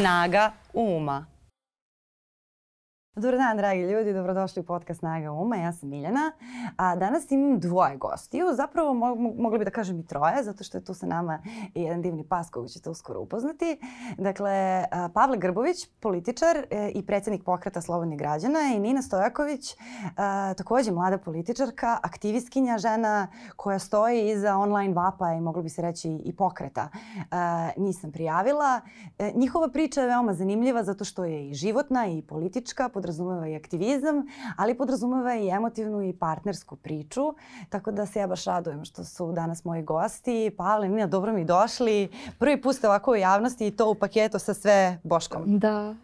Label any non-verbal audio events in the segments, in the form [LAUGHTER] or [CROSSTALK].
Snaga uma. Dobar dan, dragi ljudi, dobrodošli u podcast Snaga Uma. Ja sam Miljana. A danas imam dvoje gostiju, zapravo mo mogli bi da kažem i troje, zato što je tu sa nama i jedan divni pas kog ćete uskoro upoznati. Dakle, Pavle Grbović, političar e, i predsednik pokreta Slobodnih građana i Nina Stojaković, takođe mlada političarka, aktivistkinja, žena koja stoji iza online vapa i moglo bi se reći i pokreta. Nisam prijavila. E, njihova priča je veoma zanimljiva zato što je i životna i politička, podrazumeva i aktivizam, ali podrazumeva i emotivnu i partnersku priču. Tako da se ja baš radujem što su danas moji gosti. Pavle, Nina, dobro mi došli. Prvi put ste ovako u javnosti i to u paketu sa sve Boškom. Da.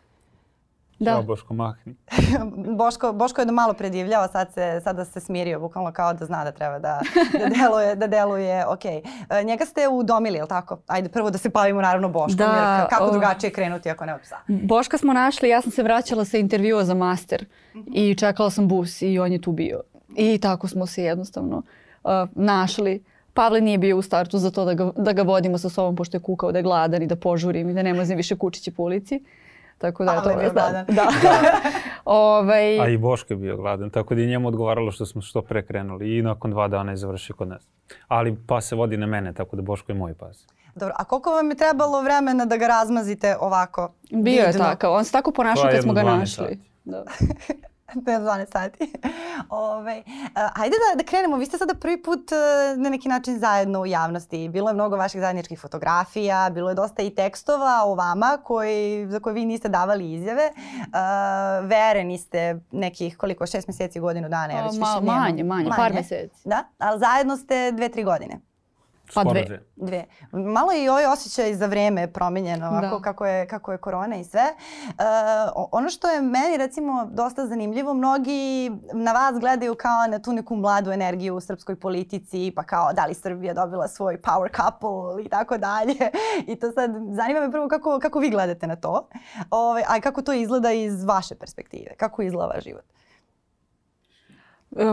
Da. Ćao Boško mahni. [LAUGHS] Boško, Boško je do malo predivljao, sad se, sada se smirio, bukvalno kao da zna da treba da, da [LAUGHS] deluje, da deluje ok. E, njega ste udomili, je li tako? Ajde prvo da se bavimo naravno Boškom, da, jer kako o... drugačije krenuti ako nema psa? Boška smo našli, ja sam se vraćala sa intervjua za master uh -huh. i čekala sam bus i on je tu bio. I tako smo se jednostavno uh, našli. Pavle nije bio u startu za to da ga, da ga vodimo sa sobom pošto je kukao da je gladan i da požurim i da ne mazim više kučići po ulici. Tako da, to je gladan. Da. [LAUGHS] da. [LAUGHS] ovaj... A i Boško je bio gladan, tako da i njemu odgovaralo što smo što pre krenuli i nakon dva dana je završio kod nas. Ali pas se vodi na mene, tako da Boško je moj pas. Dobro, a koliko vam je trebalo vremena da ga razmazite ovako? Bio je takav, on se tako ponašao kad smo ga našli. Da. [LAUGHS] [LAUGHS] na 12 sati. [LAUGHS] Ove, ajde da, da krenemo. Vi ste sada prvi put e, na neki način zajedno u javnosti. Bilo je mnogo vaših zajedničkih fotografija, bilo je dosta i tekstova o vama koji, za koje vi niste davali izjave. Uh, vere niste nekih koliko, šest meseci, godinu dana. Ja već Ma, manje, manje, manje, par meseci. Da, ali zajedno ste dve, tri godine. Pa dve. dve. Malo je i ovaj osjećaj za vreme promenjeno, ovako, da. kako, je, kako je korona i sve. Uh, ono što je meni recimo dosta zanimljivo, mnogi na vas gledaju kao na tu neku mladu energiju u srpskoj politici, pa kao da li Srbija dobila svoj power couple i tako dalje. I to sad zanima me prvo kako, kako vi gledate na to, Ove, ovaj, a kako to izgleda iz vaše perspektive, kako izgleda vaš život.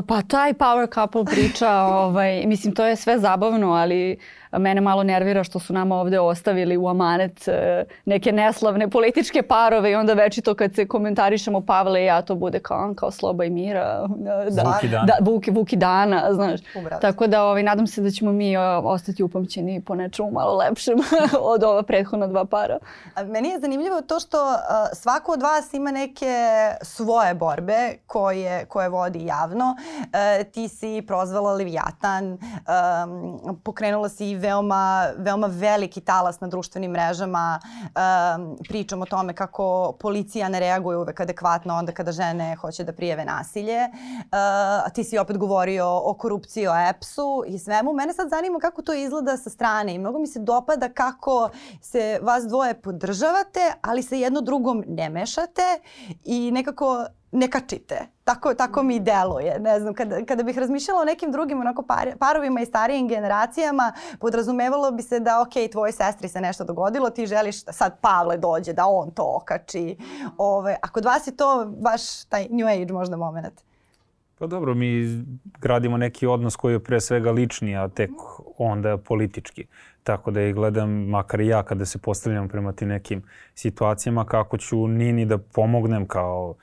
Pa taj power couple priča, ovaj, mislim to je sve zabavno, ali mene malo nervira što su nama ovde ostavili u amanet e, neke neslavne političke parove i onda večito kad se komentarišemo Pavle i ja to bude kao, kao Sloba i Mira. Da, Vuki Dana. Da, Vuki, Vuki Dana, znaš. Ubrat. Tako da ovaj, nadam se da ćemo mi ostati upamćeni po nečemu malo lepšem [LAUGHS] od ova prethodna dva para. A meni je zanimljivo to što svako od vas ima neke svoje borbe koje, koje vodi javno. Ti si prozvala Leviatan, um, pokrenula si veoma, veoma veliki talas na društvenim mrežama. Um, pričam o tome kako policija ne reaguje uvek adekvatno onda kada žene hoće da prijeve nasilje. Uh, ti si opet govorio o korupciji, o EPS-u i svemu. Mene sad zanima kako to izgleda sa strane i mnogo mi se dopada kako se vas dvoje podržavate, ali se jedno drugom ne mešate i nekako ne kačite. Tako, tako mi deluje. Ne znam, kada, kada bih razmišljala o nekim drugim onako par, parovima i starijim generacijama, podrazumevalo bi se da, ok, tvojoj sestri se nešto dogodilo, ti želiš da sad Pavle dođe, da on to okači. Ove, a kod vas je to baš taj new age možda moment. Pa dobro, mi gradimo neki odnos koji je pre svega lični, a tek onda politički. Tako da i gledam, makar i ja kada se postavljam prema tim nekim situacijama, kako ću Nini da pomognem kao uh,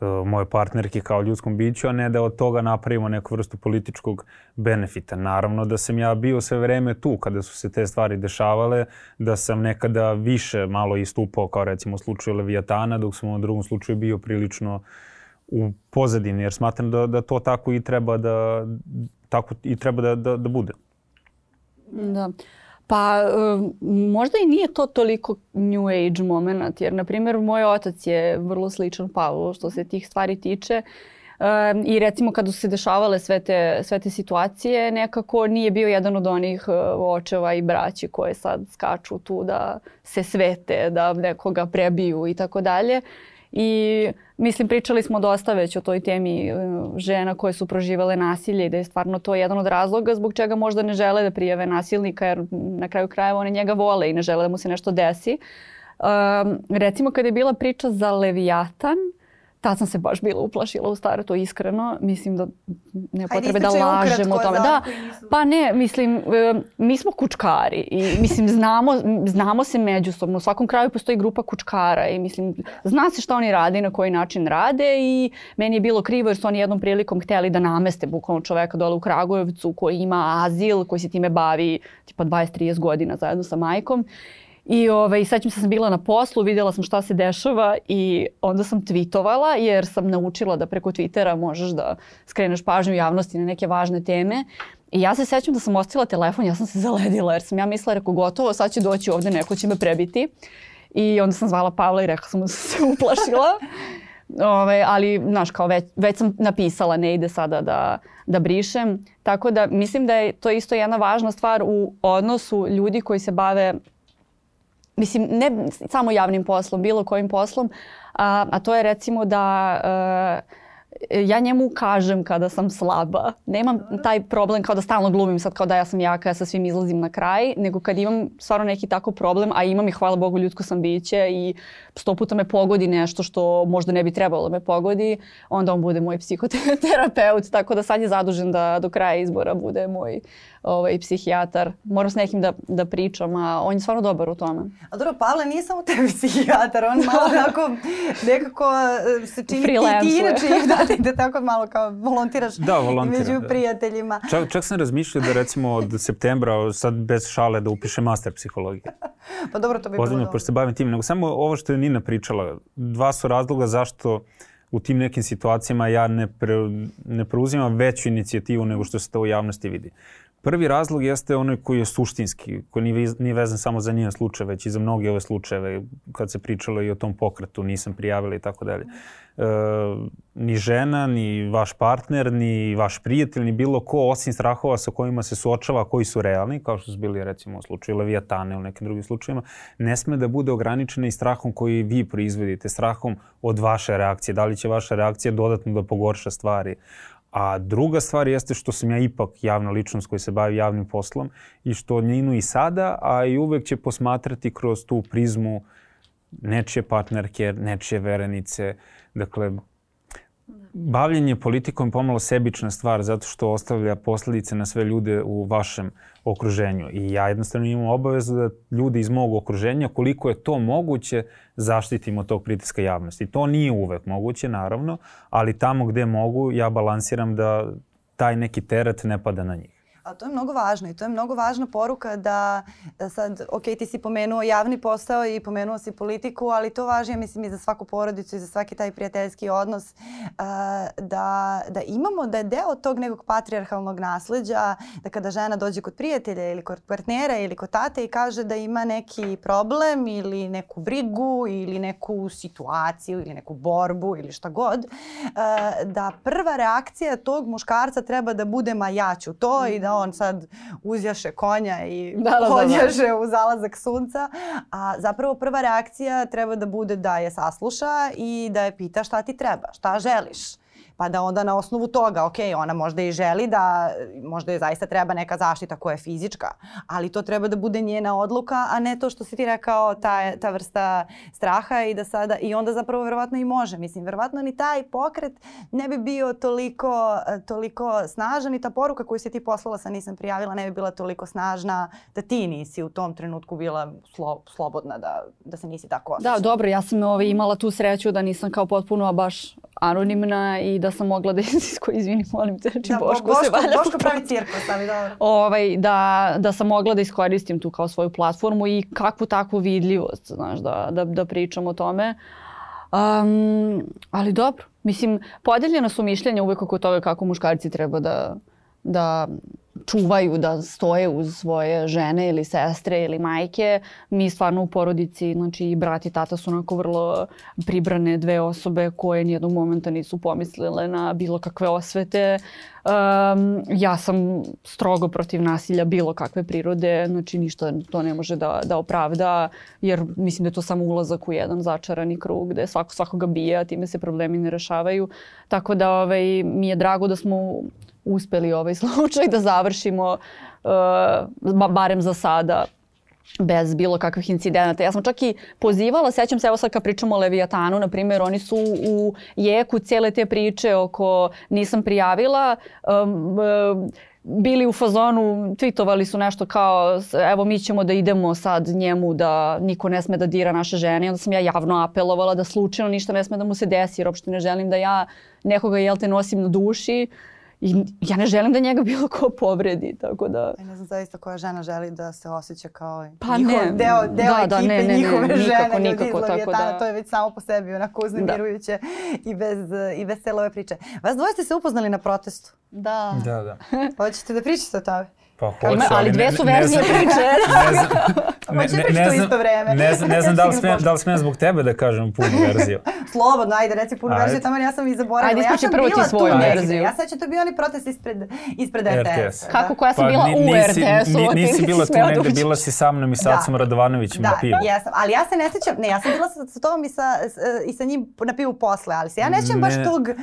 moje partnerke kao ljudskom biću, a ne da od toga napravimo neku vrstu političkog benefita. Naravno da sam ja bio sve vreme tu kada su se te stvari dešavale, da sam nekada više malo istupao kao recimo u slučaju Leviatana, dok sam u drugom slučaju bio prilično u pozadini, jer smatram da, da to tako i treba da, tako i treba da, da, da bude. Da. Pa možda i nije to toliko new age moment, jer na primjer moj otac je vrlo sličan Pavlu što se tih stvari tiče. Um, I recimo kada su se dešavale sve te, sve te situacije, nekako nije bio jedan od onih uh, očeva i braći koje sad skaču tu da se svete, da nekoga prebiju i tako dalje. I mislim pričali smo dosta već o toj temi e, žena koje su proživale nasilje i da je stvarno to jedan od razloga zbog čega možda ne žele da prijave nasilnika jer na kraju krajeva one njega vole i ne žele da mu se nešto desi. Um, recimo kada je bila priča za Leviatan, tad sam se baš bila uplašila u startu, iskreno. Mislim da ne potrebe da lažemo o tome. Da, pa ne, mislim, mi smo kučkari i mislim, znamo, znamo se međusobno. U svakom kraju postoji grupa kučkara i mislim, zna se šta oni rade i na koji način rade i meni je bilo krivo jer su oni jednom prilikom hteli da nameste bukvalno čoveka dole u Kragujevcu koji ima azil, koji se time bavi tipa 20-30 godina zajedno sa majkom. I ovaj, sećam se da sam bila na poslu, vidjela sam šta se dešava i onda sam tweetovala jer sam naučila da preko Twittera možeš da skreneš pažnju javnosti na neke važne teme. I ja se sećam da sam ostavila telefon, ja sam se zaledila jer sam ja mislila, rekao gotovo, sad će doći ovde, neko će me prebiti. I onda sam zvala Pavla i rekla sam da sam se [LAUGHS] uplašila. Ove, ovaj, ali, znaš, kao već, već sam napisala, ne ide sada da, da brišem. Tako da mislim da je to isto jedna važna stvar u odnosu ljudi koji se bave mislim ne samo javnim poslom, bilo kojim poslom, a, a to je recimo da uh, ja njemu kažem kada sam slaba. Nemam taj problem kao da stalno glumim sad kao da ja sam jaka, ja sa svim izlazim na kraj, nego kad imam stvarno neki tako problem, a imam i hvala Bogu ljudsko sam biće i sto puta me pogodi nešto što možda ne bi trebalo da me pogodi, onda on bude moj psihoterapeut, tako da sad je zadužen da do kraja izbora bude moj ovaj, psihijatar. Moram s nekim da, da pričam, a on je stvarno dobar u tome. A dobro, Pavle nije samo tebi psihijatar, on malo [LAUGHS] onako nekako e, se čini ti, ti inače [LAUGHS] da, da tako malo kao volontiraš da, među da. prijateljima. Čak, čak sam razmišljao da recimo od septembra, sad bez šale, da upišem master psihologije. [LAUGHS] pa dobro, to bi Ozbiljno, bilo pošto se bavim tim. Nego samo ovo što je Nina pričala, dva su razloga zašto u tim nekim situacijama ja ne, pre, ne preuzimam veću inicijativu nego što se to u javnosti vidi. Prvi razlog jeste onaj koji je suštinski, koji nije, vezan samo za njen slučaj, već i za mnoge ove slučajeve, kad se pričalo i o tom pokretu, nisam prijavila i tako dalje. E, ni žena, ni vaš partner, ni vaš prijatelj, ni bilo ko, osim strahova sa kojima se suočava, koji su realni, kao što su bili recimo u slučaju Leviatane ili nekim drugim slučajima, ne sme da bude ograničena i strahom koji vi proizvodite, strahom od vaše reakcije. Da li će vaša reakcija dodatno da pogorša stvari? A druga stvar jeste što sam ja ipak javna ličnost koji se bavi javnim poslom i što Ninu i sada, a i uvek će posmatrati kroz tu prizmu nečije partnerke, nečije verenice. Dakle, bavljenje politikom je pomalo sebična stvar zato što ostavlja posledice na sve ljude u vašem okruženju. I ja jednostavno imam obavezu da ljudi iz mog okruženja, koliko je to moguće, zaštitimo od tog pritiska javnosti. To nije uvek moguće, naravno, ali tamo gde mogu, ja balansiram da taj neki teret ne pada na njih. A to je mnogo važno i to je mnogo važna poruka da, da sad, ok, ti si pomenuo javni posao i pomenuo si politiku, ali to važi, ja mislim, i za svaku porodicu i za svaki taj prijateljski odnos, uh, da, da imamo, da je deo tog nekog patrijarhalnog nasleđa, da kada žena dođe kod prijatelja ili kod partnera ili kod tate i kaže da ima neki problem ili neku brigu ili neku situaciju ili neku borbu ili šta god, uh, da prva reakcija tog muškarca treba da bude ma ja ću to i da on sad uzjaše konja i da, da, da, da. u zalazak sunca. A zapravo prva reakcija treba da bude da je sasluša i da je pita šta ti treba, šta želiš pa da onda na osnovu toga, ok, ona možda i želi da, možda je zaista treba neka zaštita koja je fizička, ali to treba da bude njena odluka, a ne to što si ti rekao, ta, ta vrsta straha i da sada, i onda zapravo verovatno i može. Mislim, verovatno ni taj pokret ne bi bio toliko, toliko snažan i ta poruka koju si ti poslala sa nisam prijavila ne bi bila toliko snažna da ti nisi u tom trenutku bila slo, slobodna da, da se nisi tako osjećala. Da, dobro, ja sam ovaj, imala tu sreću da nisam kao potpuno baš anonimna i da sam mogla da [LAUGHS] isko, izvini, molim te, znači da, Boško, Boško se valja. Boško pravi cirkus, ali dobro. Ovaj, da, da sam mogla da iskoristim tu kao svoju platformu i kakvu takvu vidljivost, znaš, da, da, da pričam o tome. Um, ali dobro, mislim, podeljena su mišljenja uvek oko toga kako muškarci treba da, da čuvaju da stoje uz svoje žene ili sestre ili majke. Mi stvarno u porodici, znači i brat i tata su onako vrlo pribrane dve osobe koje nijednog momenta nisu pomislile na bilo kakve osvete. Um, ja sam strogo protiv nasilja bilo kakve prirode, znači ništa to ne može da, da opravda, jer mislim da je to samo ulazak u jedan začarani krug gde svako svakoga bija, time se problemi ne rešavaju. Tako da ovaj, mi je drago da smo uspeli ovaj [LAUGHS] slučaj da završimo uh, barem za sada bez bilo kakvih incidenata. Ja sam čak i pozivala, sećam se, evo sad kad pričamo o Leviatanu, na primjer, oni su u jeku cijele te priče oko nisam prijavila, um, um, bili u fazonu, tweetovali su nešto kao evo mi ćemo da idemo sad njemu da niko ne sme da dira naše žene. I onda sam ja javno apelovala da slučajno ništa ne sme da mu se desi jer uopšte ne želim da ja nekoga jel te nosim na duši. I ja ne želim da njega [LAUGHS] bilo ko povredi, tako da... Ja ne znam zaista koja žena želi da se osjeća kao pa njihov ne. deo, deo da, da, ekipe ne, ne, njihove ne, žene, nikako, ljudi nikako, tako da- to je već samo po sebi onako uznemirujuće i bez, i bez cele ove priče. Vas dvoje ste se upoznali na protestu. Da. Da, da. Hoćete da pričate o tome? Pa hoću, ali ne- dve su ne verzije priče. [LAUGHS] Ne znam, ne, ne, isto vreme? ne znam, ne znam da li [LAUGHS] smijem, da li smijem zbog tebe da kažem punu [LAUGHS] verziju. Slobodno, ajde, reci punu verziju, tamo ja sam i zaboravila. Ajde, ja ispričaj sam prvo ti svoju verziju. Ja sećam, to je bio onaj protest ispred, ispred RTS. RTS. Kako koja sam Pa bila u RTS-u, nisi bila tu da negde, bila si sa mnom i sa Da. Acom Radovanovićem Da, na pivu. jesam, ali ja se ne sjećam, ne, ja sam bila sa, tobom i sa, i sa njim na pivu posle, ali se ja ne sjećam baš tog uh,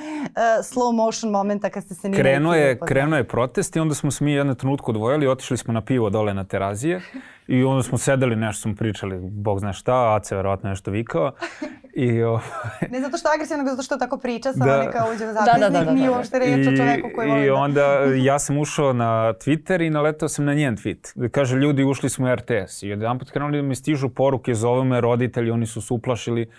slow motion momenta kad ste se ni Krenuo neki je, upoznali. krenuo je protest i onda smo se mi jednu trenutku odvojili, otišli smo na pivo dole na terazije i onda smo sedeli, nešto smo pričali, bog zna šta, Ace verovatno nešto vikao. I, [LAUGHS] o, Ne zato što je agresivno, nego zato što tako priča, samo Da. da. neka uđe u da, zapisnik, da, da, nije da. uopšte reč o čoveku koji voli I da... onda [LAUGHS] ja sam ušao na Twitter i naletao sam na njen tweet. Da kaže, ljudi, ušli smo u RTS. I jedan put krenuli da mi stižu poruke, zovu me roditelji, oni su se uplašili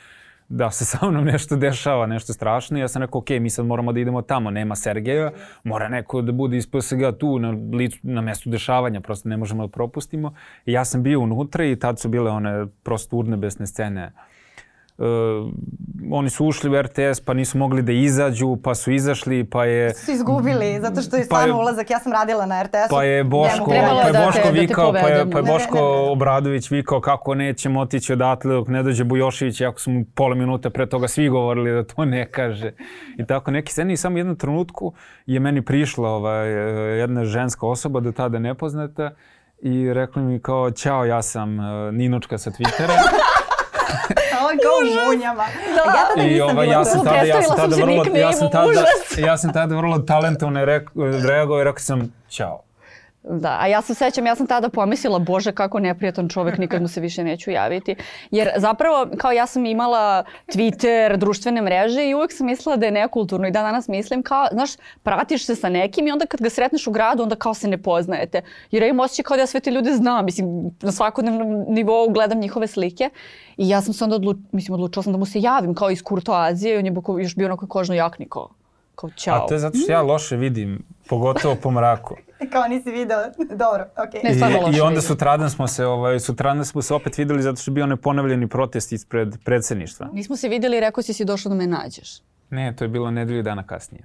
da se sa mnom nešto dešava, nešto strašno. Ja sam rekao, ok, mi sad moramo da idemo tamo, nema Sergeja, mora neko da bude iz PSG tu na, licu, na mestu dešavanja, prosto ne možemo da propustimo. I ja sam bio unutra i tad su bile one prosto urnebesne scene Uh, oni su ušli u RTS pa nisu mogli da izađu, pa su izašli, pa je Su izgubili, zato što je Pa stvarno ulazak, ja sam radila na RTS-u. Pa je Boško, pa je da Boško da te vikao, pa je, pa je Ne, ne, Boško ne, ne. Obradović vikao kako nećemo otići odatle dok ne dođe Bujošević, iako su mu pola minuta pre toga svi govorili da to ne kaže. I tako neki sceni i samo u jednom trenutku je meni prišla ovaj, jedna ženska osoba do tada nepoznata i rekla mi kao, ćao, ja sam eh, Ninočka sa Twittera. [LAUGHS] [LAUGHS] Kao u munjama. Da. Ja tada I nisam bila ja sam tada, ja sam tada vrlo, ja sam tada, ja sam tada vrlo talentovno reagovao i rekao sam, ćao. Da, a ja se sećam, ja sam tada pomislila, bože kako neprijatan čovek, nikad mu se više neću javiti. Jer zapravo, kao ja sam imala Twitter, društvene mreže i uvek sam mislila da je nekulturno i dan danas mislim kao, znaš, pratiš se sa nekim i onda kad ga sretneš u gradu, onda kao se ne poznajete. Jer ja imam osjećaj kao da ja sve te ljude znam, mislim, na svakodnevnom nivou gledam njihove slike i ja sam se onda odlu, mislim, odlučila sam da mu se javim kao iz kurtoazije i on je još bio onako kožno jakni kao, kao ćao. A to je zato što ja loše vidim, pogotovo po mraku. [LAUGHS] Kao nisi video. Dobro, okej. Ne, stvarno I, loše I onda vidim. sutradan smo se, ovaj, sutradan smo se opet videli zato što je bio onaj ponovljeni protest ispred predsedništva. Nismo se vidjeli i rekao si si došao da me nađeš. Ne, to je bilo nedelju dana kasnije.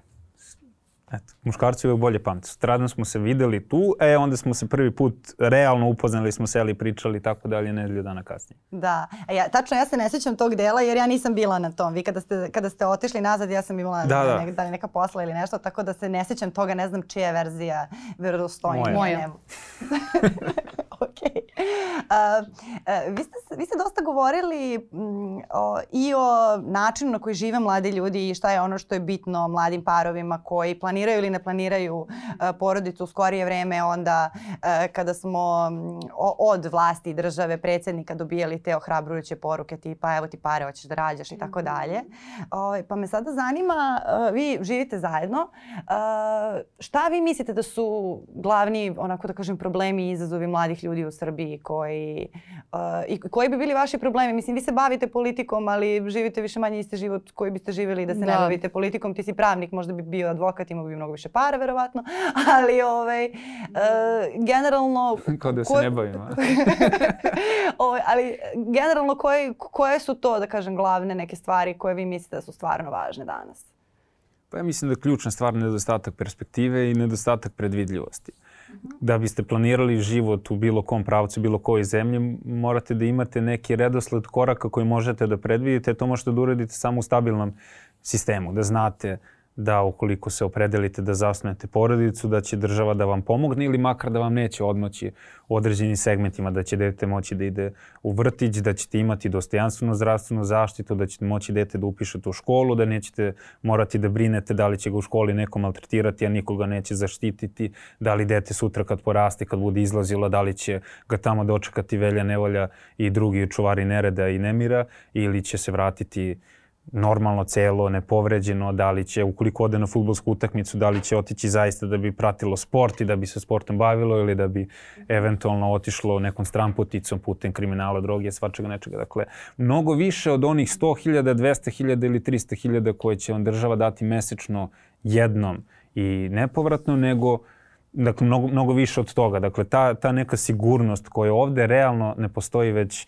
Eto, muškarci uvek bolje pamte. Sutradan smo se videli tu, e onda smo se prvi put realno upoznali, smo seli, pričali i tako dalje nedelju dana kasnije. Da. A ja, tačno, ja se ne sjećam tog dela jer ja nisam bila na tom. Vi kada ste, kada ste otišli nazad, ja sam imala Da, da. Nek, da li neka posla ili nešto, tako da se ne sjećam toga, ne znam čija je verzija verodostojnija. Moja. Moja. [LAUGHS] [LAUGHS] Ok. A, a, vi, ste, vi ste dosta govorili mm, o, i o načinu na koji žive mladi ljudi i šta je ono što je bitno mladim parovima koji planiraju ili ne planiraju a, porodicu u skorije vreme onda a, kada smo mm, o- od vlasti i države predsjednika dobijali te ohrabrujuće poruke tipa evo ti pare, hoćeš da rađaš i tako dalje. Ovaj, Pa me sada zanima, a, vi živite zajedno, a, šta vi mislite da su glavni, onako da kažem, problemi i izazovi mladih ljudi u Srbiji koji, a, i koji bi bili vaši problemi? Mislim, vi se bavite politikom, ali živite više manje isti život koji biste živjeli da se ne Da. bavite politikom. Ti si pravnik, možda bi bio advokat, imao bi mnogo više para, verovatno, [LAUGHS] ali ovaj, e, generalno... [LAUGHS] Kao da se ko- ne bavim. a? [LAUGHS] Ovaj, ali generalno koje, koje su to, da kažem, glavne neke stvari koje vi mislite da su stvarno važne danas? Pa ja mislim da je ključna stvar nedostatak perspektive i nedostatak predvidljivosti. Da biste planirali život u bilo kom pravcu, bilo kojoj zemlji, morate da imate neki redosled koraka koji možete da predvidite. To možete da uradite samo u stabilnom sistemu, da znate da ukoliko se opredelite da zasnujete porodicu, da će država da vam pomogne ili makar da vam neće odmoći u određenim segmentima, da će dete moći da ide u vrtić, da ćete imati dostojanstvenu zdravstvenu zaštitu, da ćete moći dete da upišete u školu, da nećete morati da brinete da li će ga u školi neko maltretirati, a nikoga neće zaštititi, da li dete sutra kad poraste, kad bude izlazilo, da li će ga tamo dočekati velja, nevolja i drugi čuvari nereda i nemira ili će se vratiti uh, normalno celo, nepovređeno, da li će, ukoliko ode na futbolsku utakmicu, da li će otići zaista da bi pratilo sport i da bi se sportom bavilo ili da bi eventualno otišlo nekom stramputicom putem kriminala, droge, svačega nečega. Dakle, mnogo više od onih 100.000, 200.000 ili 300.000 koje će on država dati mesečno jednom i nepovratno, nego dakle, mnogo, mnogo više od toga. Dakle, ta, ta neka sigurnost koja ovde realno ne postoji već,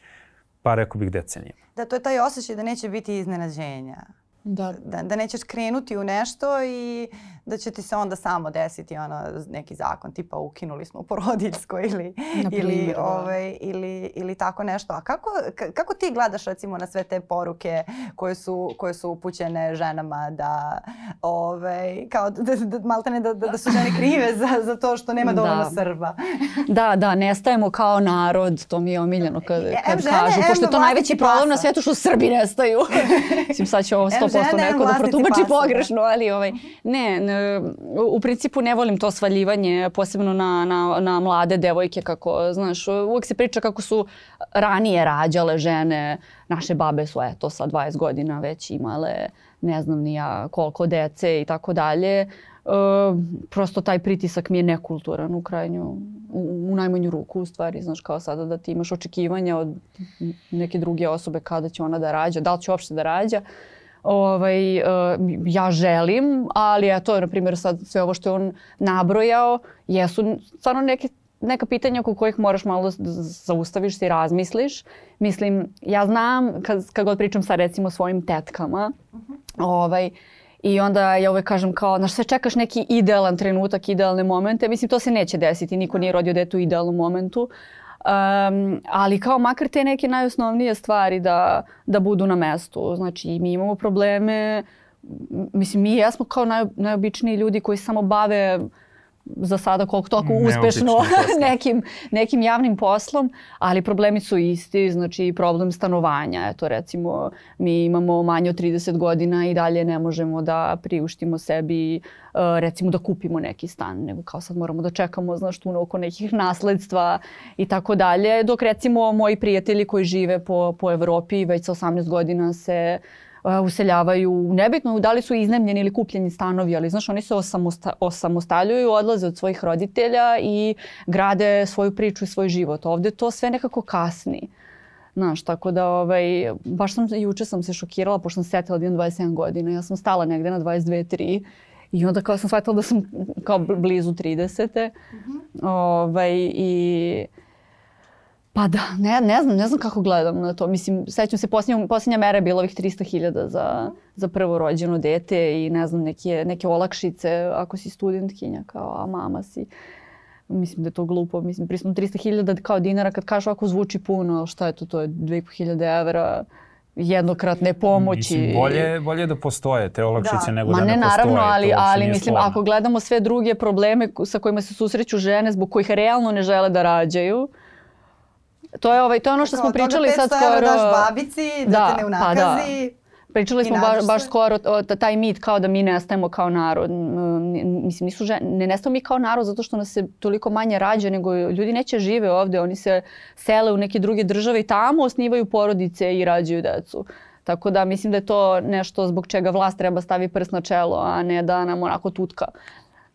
pa rekao bih, decenijama. Da, to je taj osjećaj da neće biti iznenađenja. Da. da. Da nećeš krenuti u nešto i da će ti se onda samo desiti ono, neki zakon, tipa ukinuli smo porodiljsko ili, ili, da. ovaj, ili, ili tako nešto. A kako, kako ti gledaš recimo na sve te poruke koje su, koje su upućene ženama da, ovaj, kao da, da, maltene da, da, da su žene krive za, za to što nema dovoljno da. Srba? da, da, nestajemo kao narod, to mi je omiljeno kad, kad žene, kažu, pošto je to najveći problem na svetu što Srbi nestaju. [LAUGHS] Mislim, sad će ovo 100% neko da protumači pogrešno, ali ovaj, ne, ne u principu ne volim to svaljivanje, posebno na, na, na mlade devojke, kako, znaš, uvek se priča kako su ranije rađale žene, naše babe su, eto, sa 20 godina već imale, ne znam ni ja koliko dece i tako dalje. Uh, prosto taj pritisak mi je nekulturan u krajnju, u, u najmanju ruku u stvari, znaš, kao sada da ti imaš očekivanja od neke druge osobe kada će ona da rađa, da li će uopšte da rađa. Uh, ovaj, uh, ja želim, ali eto, na primjer, sad sve ovo što je on nabrojao, jesu stvarno neke neka pitanja oko kojih moraš malo da zaustaviš se i razmisliš. Mislim, ja znam, kad, kad god pričam sa recimo svojim tetkama, uh -huh. ovaj, I onda ja uvek kažem kao, znaš, sve čekaš neki idealan trenutak, idealne momente. Mislim, to se neće desiti. Niko nije rodio dete u idealnom momentu. Um, ali kao makar te neke najosnovnije stvari da, da budu na mestu. Znači mi imamo probleme, mislim mi jesmo kao naj, najobičniji ljudi koji samo bave za sada koliko toliko uspešno [LAUGHS] nekim, nekim javnim poslom, ali problemi su isti, znači problem stanovanja. Eto recimo mi imamo manje od 30 godina i dalje ne možemo da priuštimo sebi uh, recimo da kupimo neki stan, nego kao sad moramo da čekamo znaš tu oko nekih nasledstva i tako dalje. Dok recimo moji prijatelji koji žive po, po Evropi već sa 18 godina se uh, useljavaju, nebitno da li su iznemljeni ili kupljeni stanovi, ali znaš, oni se osamosta, osamostaljuju, odlaze od svojih roditelja i grade svoju priču i svoj život. Ovde to sve nekako kasni. Znaš, tako da, ovaj, baš sam, juče sam se šokirala, pošto sam setila da imam 27 godina. Ja sam stala negde na 22, 3 i onda kao sam shvatila da sam kao blizu 30. Mm -hmm. ovaj, I Pa da, ne, ne znam, ne znam kako gledam na to. Mislim, sećam se, posljednja, posljednja mera je bila ovih 300.000 za, za prvo rođeno dete i ne znam, neke, neke olakšice ako si studentkinja, kao, a mama si. Mislim da je to glupo. Mislim, prisno 300.000 kao dinara kad kažu ako zvuči puno, ali šta je to, to je 2.500 evra jednokratne pomoći. Mislim, bolje, bolje da postoje te olakšice da. nego Ma da ne, ne postoje. Naravno, ali, ali mislim, stvarno. ako gledamo sve druge probleme sa kojima se susreću žene zbog kojih realno ne žele da rađaju, To je, ovaj, to je ono što smo pričali sad skoro. Daš babici, da, da te ne unakazi. Pa da. Pričali smo baš, baš skoro taj mit kao da mi nestajemo kao narod. Mislim, nisu žene, ne nestajemo mi kao narod zato što nas se toliko manje rađa, nego ljudi neće žive ovde. Oni se sele u neke druge države i tamo osnivaju porodice i rađaju decu. Tako da mislim da je to nešto zbog čega vlast treba stavi prst na čelo, a ne da nam onako tutka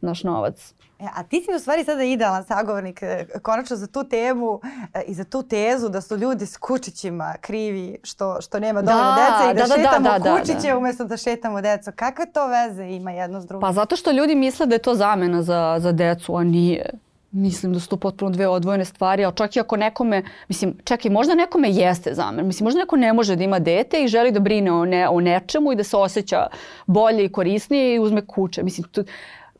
naš novac. E, a ti si u stvari sada idealan sagovornik e, konačno za tu temu e, i za tu tezu da su ljudi s kučićima krivi što, što nema da, dovoljno da, dece i da, da, da šetamo da, da, kučiće da, da. umesto da šetamo decu. Kakve to veze ima jedno s drugim? Pa zato što ljudi misle da je to zamena za, za decu, a nije. Mislim da su to potpuno dve odvojene stvari, ali čak i ako nekome, mislim, čekaj, možda nekome jeste zamer. Mislim, možda neko ne može da ima dete i želi da brine o, ne, o nečemu i da se osjeća bolje i korisnije i uzme kuće. Mislim, to,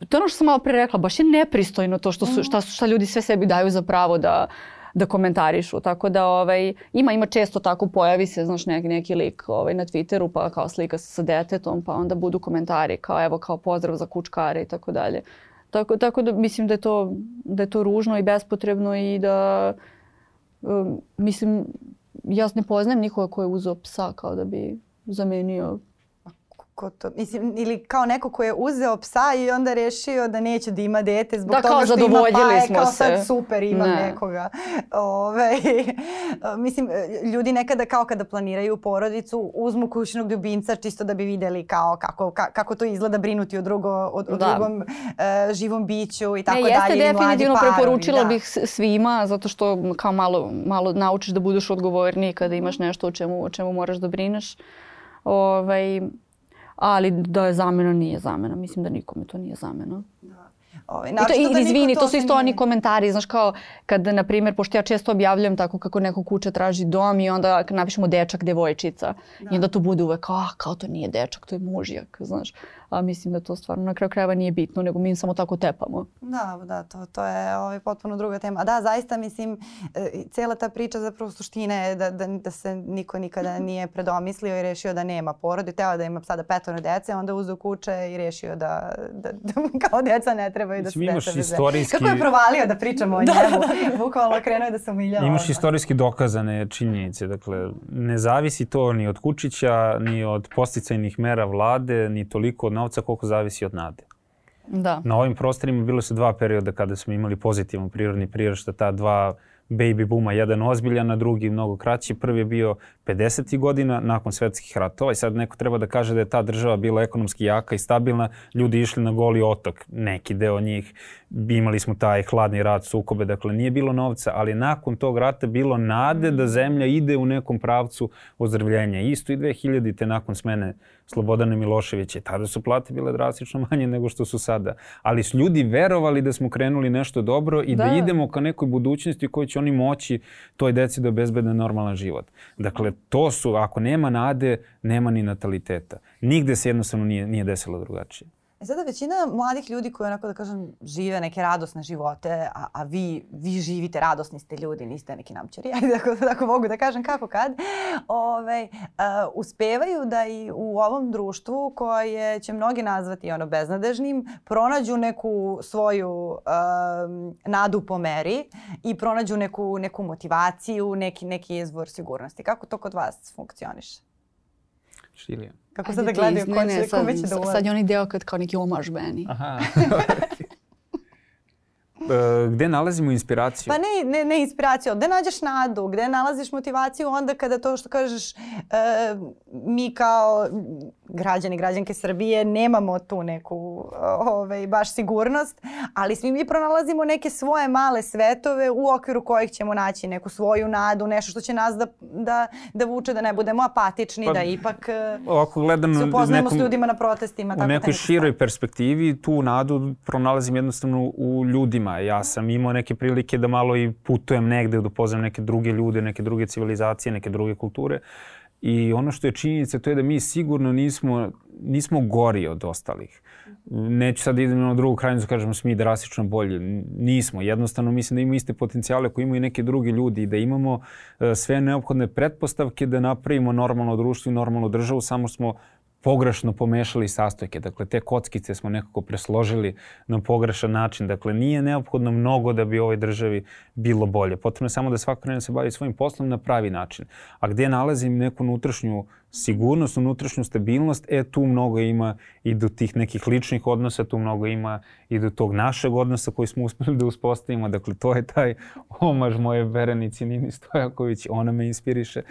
to je ono što sam malo pre rekla, baš je nepristojno to što su, šta, šta ljudi sve sebi daju za pravo da, da komentarišu. Tako da ovaj, ima, ima često tako pojavi se, znaš, neki, neki lik ovaj, na Twitteru pa kao slika sa detetom pa onda budu komentari kao evo kao pozdrav za kučkare i tako dalje. Tako, tako da mislim da je, to, da je to ružno i bespotrebno i da um, mislim ja ne poznajem nikoga ko je uzeo psa kao da bi zamenio ko to, mislim, ili kao neko ko je uzeo psa i onda rešio da neće da ima dete zbog da, toga što ima pa, smo kao se. sad super imam ne. nekoga. [LAUGHS] Ove, mislim, ljudi nekada kao kada planiraju porodicu uzmu kućnog ljubimca čisto da bi videli kao kako, ka, kako to izgleda brinuti o, drugo, o, o da. drugom uh, živom biću i tako ne, dalje. Jeste definitivno preporučila da. bih svima zato što kao malo, malo naučiš da budeš odgovorniji kada imaš nešto o čemu, o čemu moraš da brineš. Ovaj, ali da je zamena nije zamena. Mislim da nikome to nije zamena. Da. Ovaj, I to, da izvini, to, to su isto oni komentari, znaš kao kad, na primjer, pošto ja često objavljam tako kako neko kuća traži dom i onda napišemo dečak, devojčica da. i onda to bude uvek, ah, kao to nije dečak, to je mužjak, znaš a mislim da to stvarno na kraju krajeva nije bitno, nego mi samo tako tepamo. Da, da, to, to je ovaj, potpuno druga tema. Da, zaista mislim, e, cijela ta priča zapravo suština je da, da, da se niko nikada [LAUGHS] nije predomislio i rešio da nema porodi. Teo da ima sada petoro dece, onda uzeo kuće i rešio da, da, da kao deca ne trebaju da se deca istorijski... Kako je provalio da pričamo o da. njemu? Bukvalno krenuo je da se umiljao. Imaš istorijski dokazane činjenice. Dakle, ne zavisi to ni od Kučića, ni od posticajnih mera vlade, ni toliko od novca koliko zavisi od nade. Da. Na ovim prostorima bilo su dva perioda kada smo imali pozitivan prirodni prirašta, ta dva baby booma, jedan ozbiljan, a drugi mnogo kraći. Prvi je bio 50. godina nakon svetskih ratova i sad neko treba da kaže da je ta država bila ekonomski jaka i stabilna. Ljudi išli na goli otok, neki deo njih. Imali smo taj hladni rat, sukobe, dakle nije bilo novca, ali nakon tog rata bilo nade da zemlja ide u nekom pravcu ozdravljenja. Isto i 2000. te nakon smene Slobodana Miloševića. Tada su plate bile drastično manje nego što su sada. Ali su ljudi verovali da smo krenuli nešto dobro i da, da idemo ka nekoj budućnosti kojoj će oni moći toj deci da obezbede normalan život. Dakle, to su, ako nema nade, nema ni nataliteta. Nigde se jednostavno nije, nije desilo drugačije. E sada većina mladih ljudi koji onako da kažem žive neke radosne živote, a, a vi, vi živite, radosni ste ljudi, niste neki namćari, [LAUGHS] ajde ako, ako mogu da kažem kako kad, ove, uh, uspevaju da i u ovom društvu koje će mnogi nazvati ono beznadežnim, pronađu neku svoju uh, nadu po meri i pronađu neku, neku motivaciju, neki, neki izvor sigurnosti. Kako to kod vas funkcioniše? Šilija. Kako sad da gledaju ko, će, ko će da ulazi? Sad je onaj deo kad kao neki omaž meni. Aha. [LAUGHS] E, gde nalazimo inspiraciju? Pa ne, ne, ne inspiraciju, gde nađeš nadu, gde nalaziš motivaciju onda kada to što kažeš e, mi kao građani, građanke Srbije nemamo tu neku ovaj, baš sigurnost, ali svi mi pronalazimo neke svoje male svetove u okviru kojih ćemo naći neku svoju nadu, nešto što će nas da, da, da vuče da ne budemo apatični, pa, da ipak e, ovako gledam se upoznajemo nekom, s ljudima na protestima. U nekoj široj perspektivi tu nadu pronalazim jednostavno u ljudima. Ja sam imao neke prilike da malo i putujem negde, da upoznam neke druge ljude, neke druge civilizacije, neke druge kulture. I ono što je činjenica to je da mi sigurno nismo, nismo gori od ostalih. Neću sad da idem na drugu krajnicu, kažemo da smo mi drastično bolji. Nismo. Jednostavno mislim da imamo iste potencijale koje imaju i neke drugi ljudi i da imamo e, sve neophodne pretpostavke da napravimo normalno društvo i normalnu državu, samo smo pogrešno pomešali sastojke. Dakle, te kockice smo nekako presložili na pogrešan način. Dakle, nije neophodno mnogo da bi ovoj državi bilo bolje. Potrebno je samo da svako krene da se bavi svojim poslom na pravi način. A gdje nalazim neku unutrašnju sigurnost, unutrašnju stabilnost, e tu mnogo ima i do tih nekih ličnih odnosa, tu mnogo ima i do tog našeg odnosa koji smo uspeli da uspostavimo. Dakle, to je taj omaž moje verenici Nini Stojaković, ona me inspiriše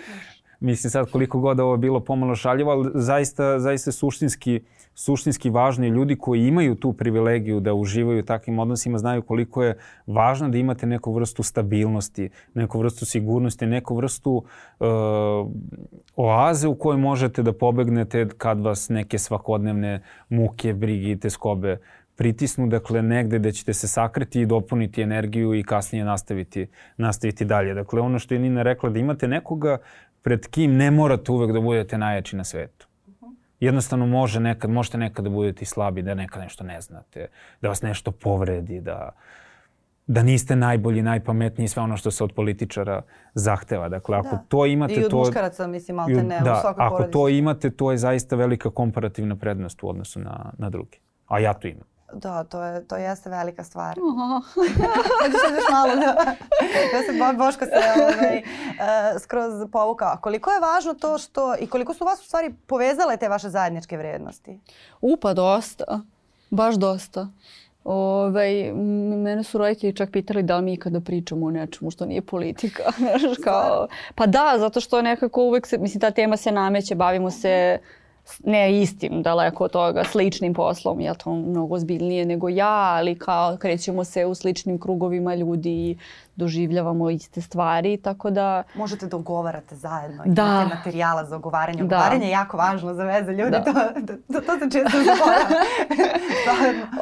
mislim sad koliko god ovo bilo pomalo šaljivo, ali zaista, zaista suštinski, suštinski važni ljudi koji imaju tu privilegiju da uživaju u takvim odnosima znaju koliko je važno da imate neku vrstu stabilnosti, neku vrstu sigurnosti, neku vrstu uh, oaze u kojoj možete da pobegnete kad vas neke svakodnevne muke, brige i teskobe pritisnu, dakle negde da ćete se sakriti i dopuniti energiju i kasnije nastaviti, nastaviti dalje. Dakle, ono što je Nina rekla, da imate nekoga pred kim ne morate uvek da budete najjači na svetu. Jednostavno može nekad, možete nekad da budete i slabi, da nekad nešto ne znate, da vas nešto povredi, da da niste najbolji, najpametniji, sve ono što se od političara zahteva. Dakle, ako Da. to imate... I od to, muškaraca, mislim, malte i od- ne, u da, svakoj ako porodici. to imate, to je zaista velika komparativna prednost u odnosu na, na druge. A ja to imam. Da, to, je, to jeste velika stvar. Aha. Hoćeš još malo da... Ja se Bo- Boško se ovaj, uh, skroz povukao. Koliko je važno to što... I koliko su vas u stvari povezale te vaše zajedničke vrednosti? U, pa dosta. Baš dosta. Ovaj, m- mene su roditelji čak pitali da li mi ikada pričamo o nečemu što nije politika. [LAUGHS] Znaš, kao, pa da, zato što nekako uvek se, mislim, ta tema se nameće, bavimo se s- ne istim, daleko od toga, sličnim poslom, je to mnogo ozbiljnije nego ja, ali kao krećemo se u sličnim krugovima ljudi i doživljavamo iste stvari, tako da Možete da ugovarate zajedno. Da. Imate materijala za ugovaranje. Da. Ugovaranje je jako važno za veze ljudi. Da. To, to, to se često zaboravlja.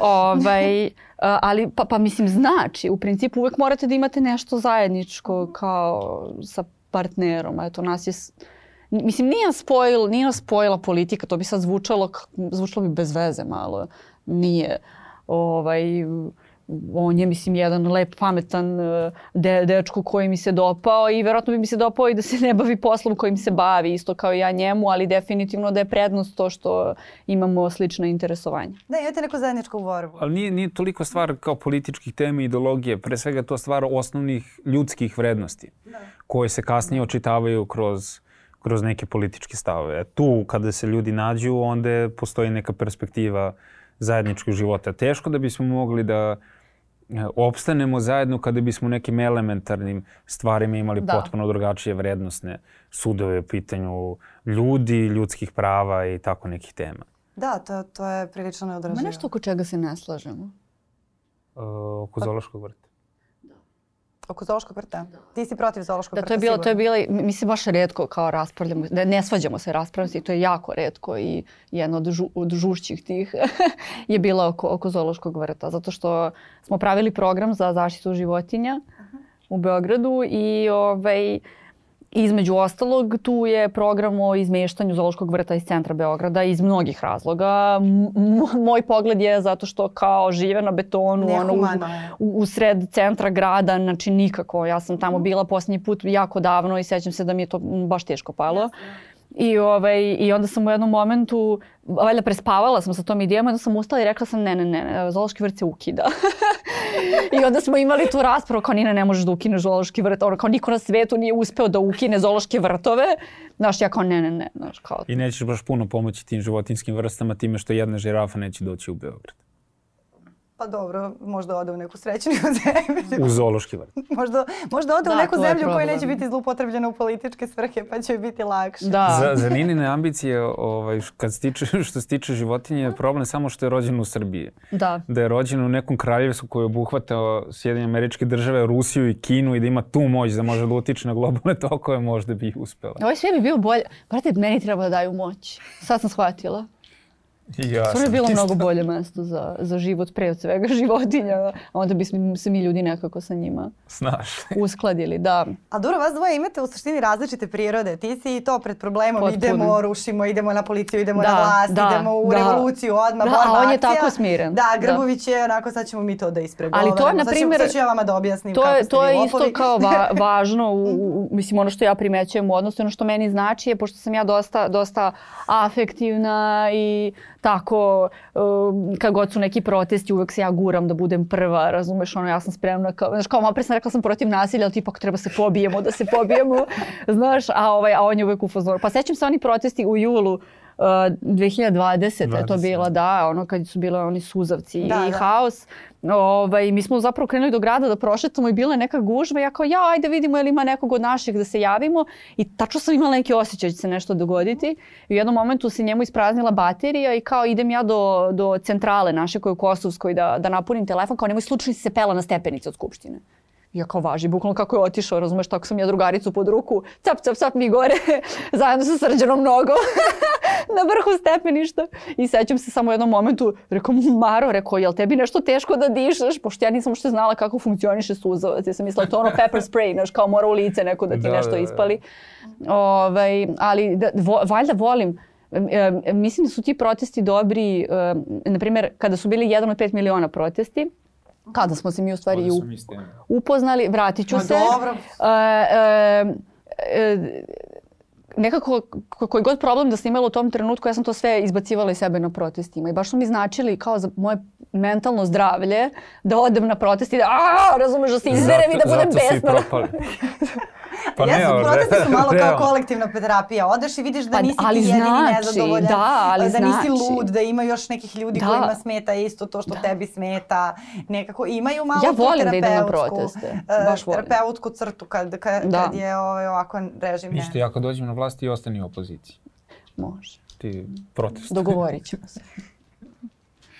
[LAUGHS] Ovaj, ali pa, pa mislim znači, u principu uvek morate da imate nešto zajedničko kao sa partnerom. Eto, nas je, mislim, nije nas spojila, nije nas spojila politika, to bi sad zvučalo, zvučalo bi bez veze malo. Nije. Ovaj, on je, mislim, jedan lep, pametan e, de, dečko koji mi se dopao i verovatno bi mi se dopao i da se ne bavi poslom kojim se bavi, isto kao i ja njemu, ali definitivno da je prednost to što imamo slična interesovanja. Da, imate neku zajedničku borbu. Ali nije, nije toliko stvar kao političkih tema i ideologije, pre svega to stvar osnovnih ljudskih vrednosti koje se kasnije očitavaju kroz, kroz neke političke stavove. Tu kada se ljudi nađu, onda postoji neka perspektiva zajedničkog života. Teško da bismo mogli da e, opstanemo zajedno kada bismo nekim elementarnim stvarima imali Da. potpuno drugačije vrednostne sudove u pitanju ljudi, ljudskih prava i tako nekih tema. Da, to, to je prilično Ma neodraživo. nešto oko čega se ne slažemo. Uh, oko Zološkog vrta. Oko zoološkog vrta? Ti si protiv zoološkog Da, vrta to je bilo, to je sigurno. bilo, mi se baš redko kao raspravljamo, ne, ne svađamo se raspravljati, to je jako redko i jedna od, žu, od žušćih tih [LAUGHS] je bila oko, oko zoološkog vrta, zato što smo pravili program za zaštitu životinja u Beogradu i ovaj, Između ostalog, tu je program o izmeštanju zoološkog vrta iz centra Beograda iz mnogih razloga. M- moj pogled je zato što kao žive na betonu, ono, u, u, u sred centra grada, znači nikako. Ja sam tamo bila posljednji put jako davno i sećam se da mi je to baš teško palo. I, ovaj, I onda sam u jednom momentu, valjda prespavala sam sa tom idejom, onda sam ustala i rekla sam ne, ne, ne, ne zoološki vrt se ukida. [LAUGHS] I onda smo imali tu raspravu kao Nina ne možeš da ukineš zoološki vrt, ono kao niko na svetu nije uspeo da ukine zoološke vrtove. Znaš, ja kao ne, ne, ne, znaš, kao I nećeš baš puno pomoći tim životinskim vrstama time što jedna žirafa neće doći u Beograd. Pa dobro, možda ode u neku srećniju [LAUGHS] zemlju. U zoološki vrt. [LAUGHS] Možda, možda ode u Da, neku to je zemlju koja neće biti zlupotrebljena u političke svrhe, pa će biti lakše. Da. Za, [LAUGHS] za Ninine ambicije, ovaj, kad se tiče, što se tiče životinje, je problem samo što je rođen u Srbiji. Da. Da je rođen u nekom kraljevstvu koje obuhvata Sjedinje američke države, Rusiju i Kinu i da ima tu moć da može da utiče na globalne tokove, možda bi uspela. Ovaj sve bi bio bolje. Brate, meni treba da daju moć. Sad sam shvatila. Ja Stvarno je bilo isto. mnogo bolje mesto za, za život pre od svega [LAUGHS] životinja. A onda bismo se mi ljudi nekako sa njima Znaš. uskladili. Da. A dobro, vas dvoje imate u suštini različite prirode. Ti si i to pred problemom, Potpuno. idemo, rušimo, idemo na policiju, idemo Da, na vlast, da, idemo u da. revoluciju, odmah, Da, borba, a on je akcija. tako smiren. Da, Da. Grbović je onako, sad ćemo mi to da ispregovaramo. Ali to je, na primer- Sad ću ja vama da objasnim To kako je, ste to je isto kao va, [LAUGHS] važno, u, u, mislim ono što ja primećujem u odnosu, ono što meni znači je, pošto sam ja dosta, dosta afektivna i tako, um, kad god su neki protesti, uvek se ja guram da budem prva, razumeš, ono, ja sam spremna, kao, znaš, kao malo pre sam rekla sam protiv nasilja, ali tipak treba se pobijemo, da se pobijemo, [LAUGHS] znaš, a, ovaj, a on je uvek u fazoru. Pa sećam se oni protesti u julu, Uh, 2020. je to 20. bila, da, ono kad su bile oni suzavci Da, i da. haos. Ovaj, mi smo zapravo krenuli do grada da prošetamo i bila je neka gužva. Ja kao, ja, ajde vidimo je li ima nekog od naših da se javimo. I tačno sam imala neki osjećaj da će se nešto dogoditi. I u jednom momentu se njemu ispraznila baterija i kao idem ja do, do centrale naše koje je u Kosovskoj da, da napunim telefon. Kao nemoj slučajno si se pela na stepenice od Skupštine. Ja kao važi, bukvalno kako je otišao, razumeš, tako sam ja drugaricu pod ruku, cap, cap, cap mi gore, [LAUGHS] zajedno sa srđanom nogom [LAUGHS] na vrhu stepeništa. I sećam se samo u jednom momentu, rekao Maro, rekao, jel tebi nešto teško da dišeš? Pošto ja nisam uopšte znala kako funkcioniše suzavac. Ja sam mislila to ono pepper spray, znaš, kao mora u lice neko da ti Da, nešto da, da. ispali. Ovaj, ali da, vo, valjda volim, e, e, mislim da su ti protesti dobri, e, na primjer, kada su bili jedan od pet miliona protesti, kada smo se mi u stvari u, upoznali, vratit ću Ma se. dobro. E, e, e, nekako ko- koji god problem da sam imala u tom trenutku, ja sam to sve izbacivala iz sebe na protestima i baš su mi značili kao za moje mentalno zdravlje da odem na protest i da a, razumeš da se izderem i da budem zato si i besna. propali. [LAUGHS] [LAUGHS] Pa ne, ali protesti su malo kao kolektivna terapija. Odeš i vidiš da Pa, nisi ali ti jedini znači, nezadovoljan, da, ali da nisi znači. lud, da ima još nekih ljudi Da. kojima smeta isto to što tebi smeta. Nekako imaju malo Ja volim da idem na proteste, e, baš volim. terapeutsku crtu kad, kad, Da. kad je ovaj, ovako režim. Ništa, ja kad dođem na vlast ti ostani u opoziciji. Može. Ti protest. Dogovorit ćemo se. [LAUGHS]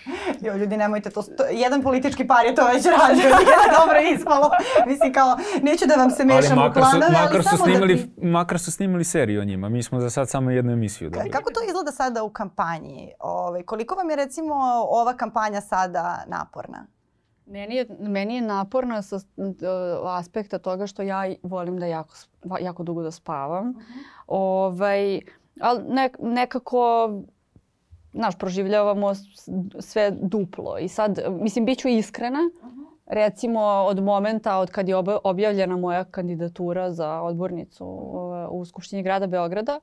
[LAUGHS] Jo, ljudi, nemojte to. sto- Jedan politički par je to već radio, [LAUGHS] nije dobro ispalo. Mislim kao, neću da vam se mešam u makar su, planove, ali makar, su samo da snimali, ti... makar su snimali seriju o njima. Mi smo za sad samo jednu emisiju dobili. Kako to izgleda sada u kampanji? Ove, koliko vam je recimo ova kampanja sada naporna? Meni je, meni je naporno sa uh, aspekta toga što ja volim da jako, jako dugo da spavam. Ovaj, ali ne, nekako znaš, proživljavamo sve duplo. I sad, mislim, bit ću iskrena. Recimo, od momenta od kad je objavljena moja kandidatura za odbornicu u Skupštini grada Beograda,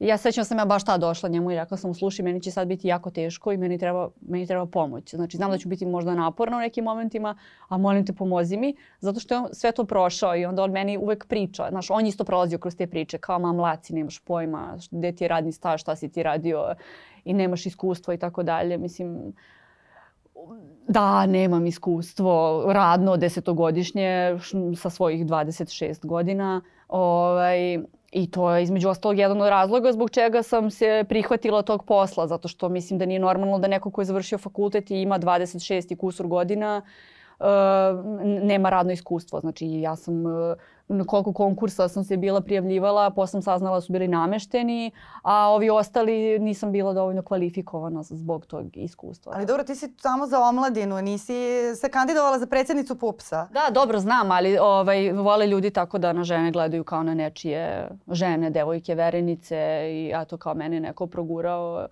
ja sećam da sam ja baš tad došla njemu i rekla sam mu, slušaj, meni će sad biti jako teško i meni treba, meni treba pomoć. Znači, znam da ću biti možda naporna u nekim momentima, a molim te pomozi mi, zato što je on sve to prošao i onda on meni uvek priča. Znaš, on isto prolazio kroz te priče, kao ma mlaci, nemaš pojma, gde ti je radni staž, šta si ti radio i nemaš iskustva i tako dalje. Mislim, da, nemam iskustvo radno desetogodišnje sa svojih 26 godina. Ovaj, I to je između ostalog jedan od razloga zbog čega sam se prihvatila tog posla, zato što mislim da nije normalno da neko ko je završio fakultet i ima 26 i kusur godina uh, nema radno iskustvo. Znači ja sam uh, na koliko konkursa sam se bila prijavljivala, posle sam saznala da su bili namešteni, a ovi ostali nisam bila dovoljno kvalifikovana zbog tog iskustva. Ali dobro, ti si samo za omladinu, nisi se kandidovala za predsjednicu PUPS-a. Da, dobro znam, ali ovaj, vole ljudi tako da na žene gledaju kao na nečije žene, devojke, verenice i ja to kao mene neko progurao.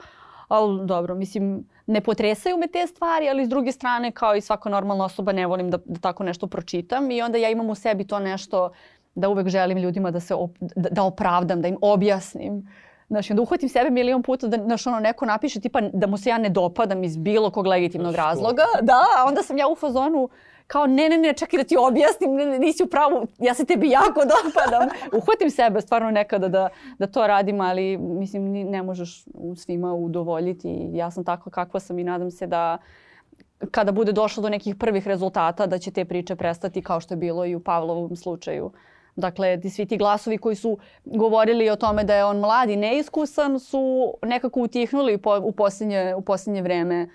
Ali dobro, mislim, ne potresaju me te stvari, ali s druge strane, kao i svaka normalna osoba, ne volim da, da tako nešto pročitam i onda ja imam u sebi to nešto da uvek želim ljudima da se op, da, da opravdam, da im objasnim. Znači, onda uhvatim sebe milion puta da znaš, ono, neko napiše tipa da mu se ja ne dopadam iz bilo kog legitimnog razloga. Da, a onda sam ja u fazonu kao ne, ne, ne, čekaj da ti objasnim, ne, ne, nisi u pravu, ja se tebi jako dopadam. [LAUGHS] [LAUGHS] Uhvatim sebe stvarno nekada da, da to radim, ali mislim ne možeš u svima udovoljiti. Ja sam takva kakva sam i nadam se da kada bude došlo do nekih prvih rezultata da će te priče prestati kao što je bilo i u Pavlovom slučaju. Dakle, ti svi ti glasovi koji su govorili o tome da je on mlad i neiskusan su nekako utihnuli po, u, posljednje, u posljednje vreme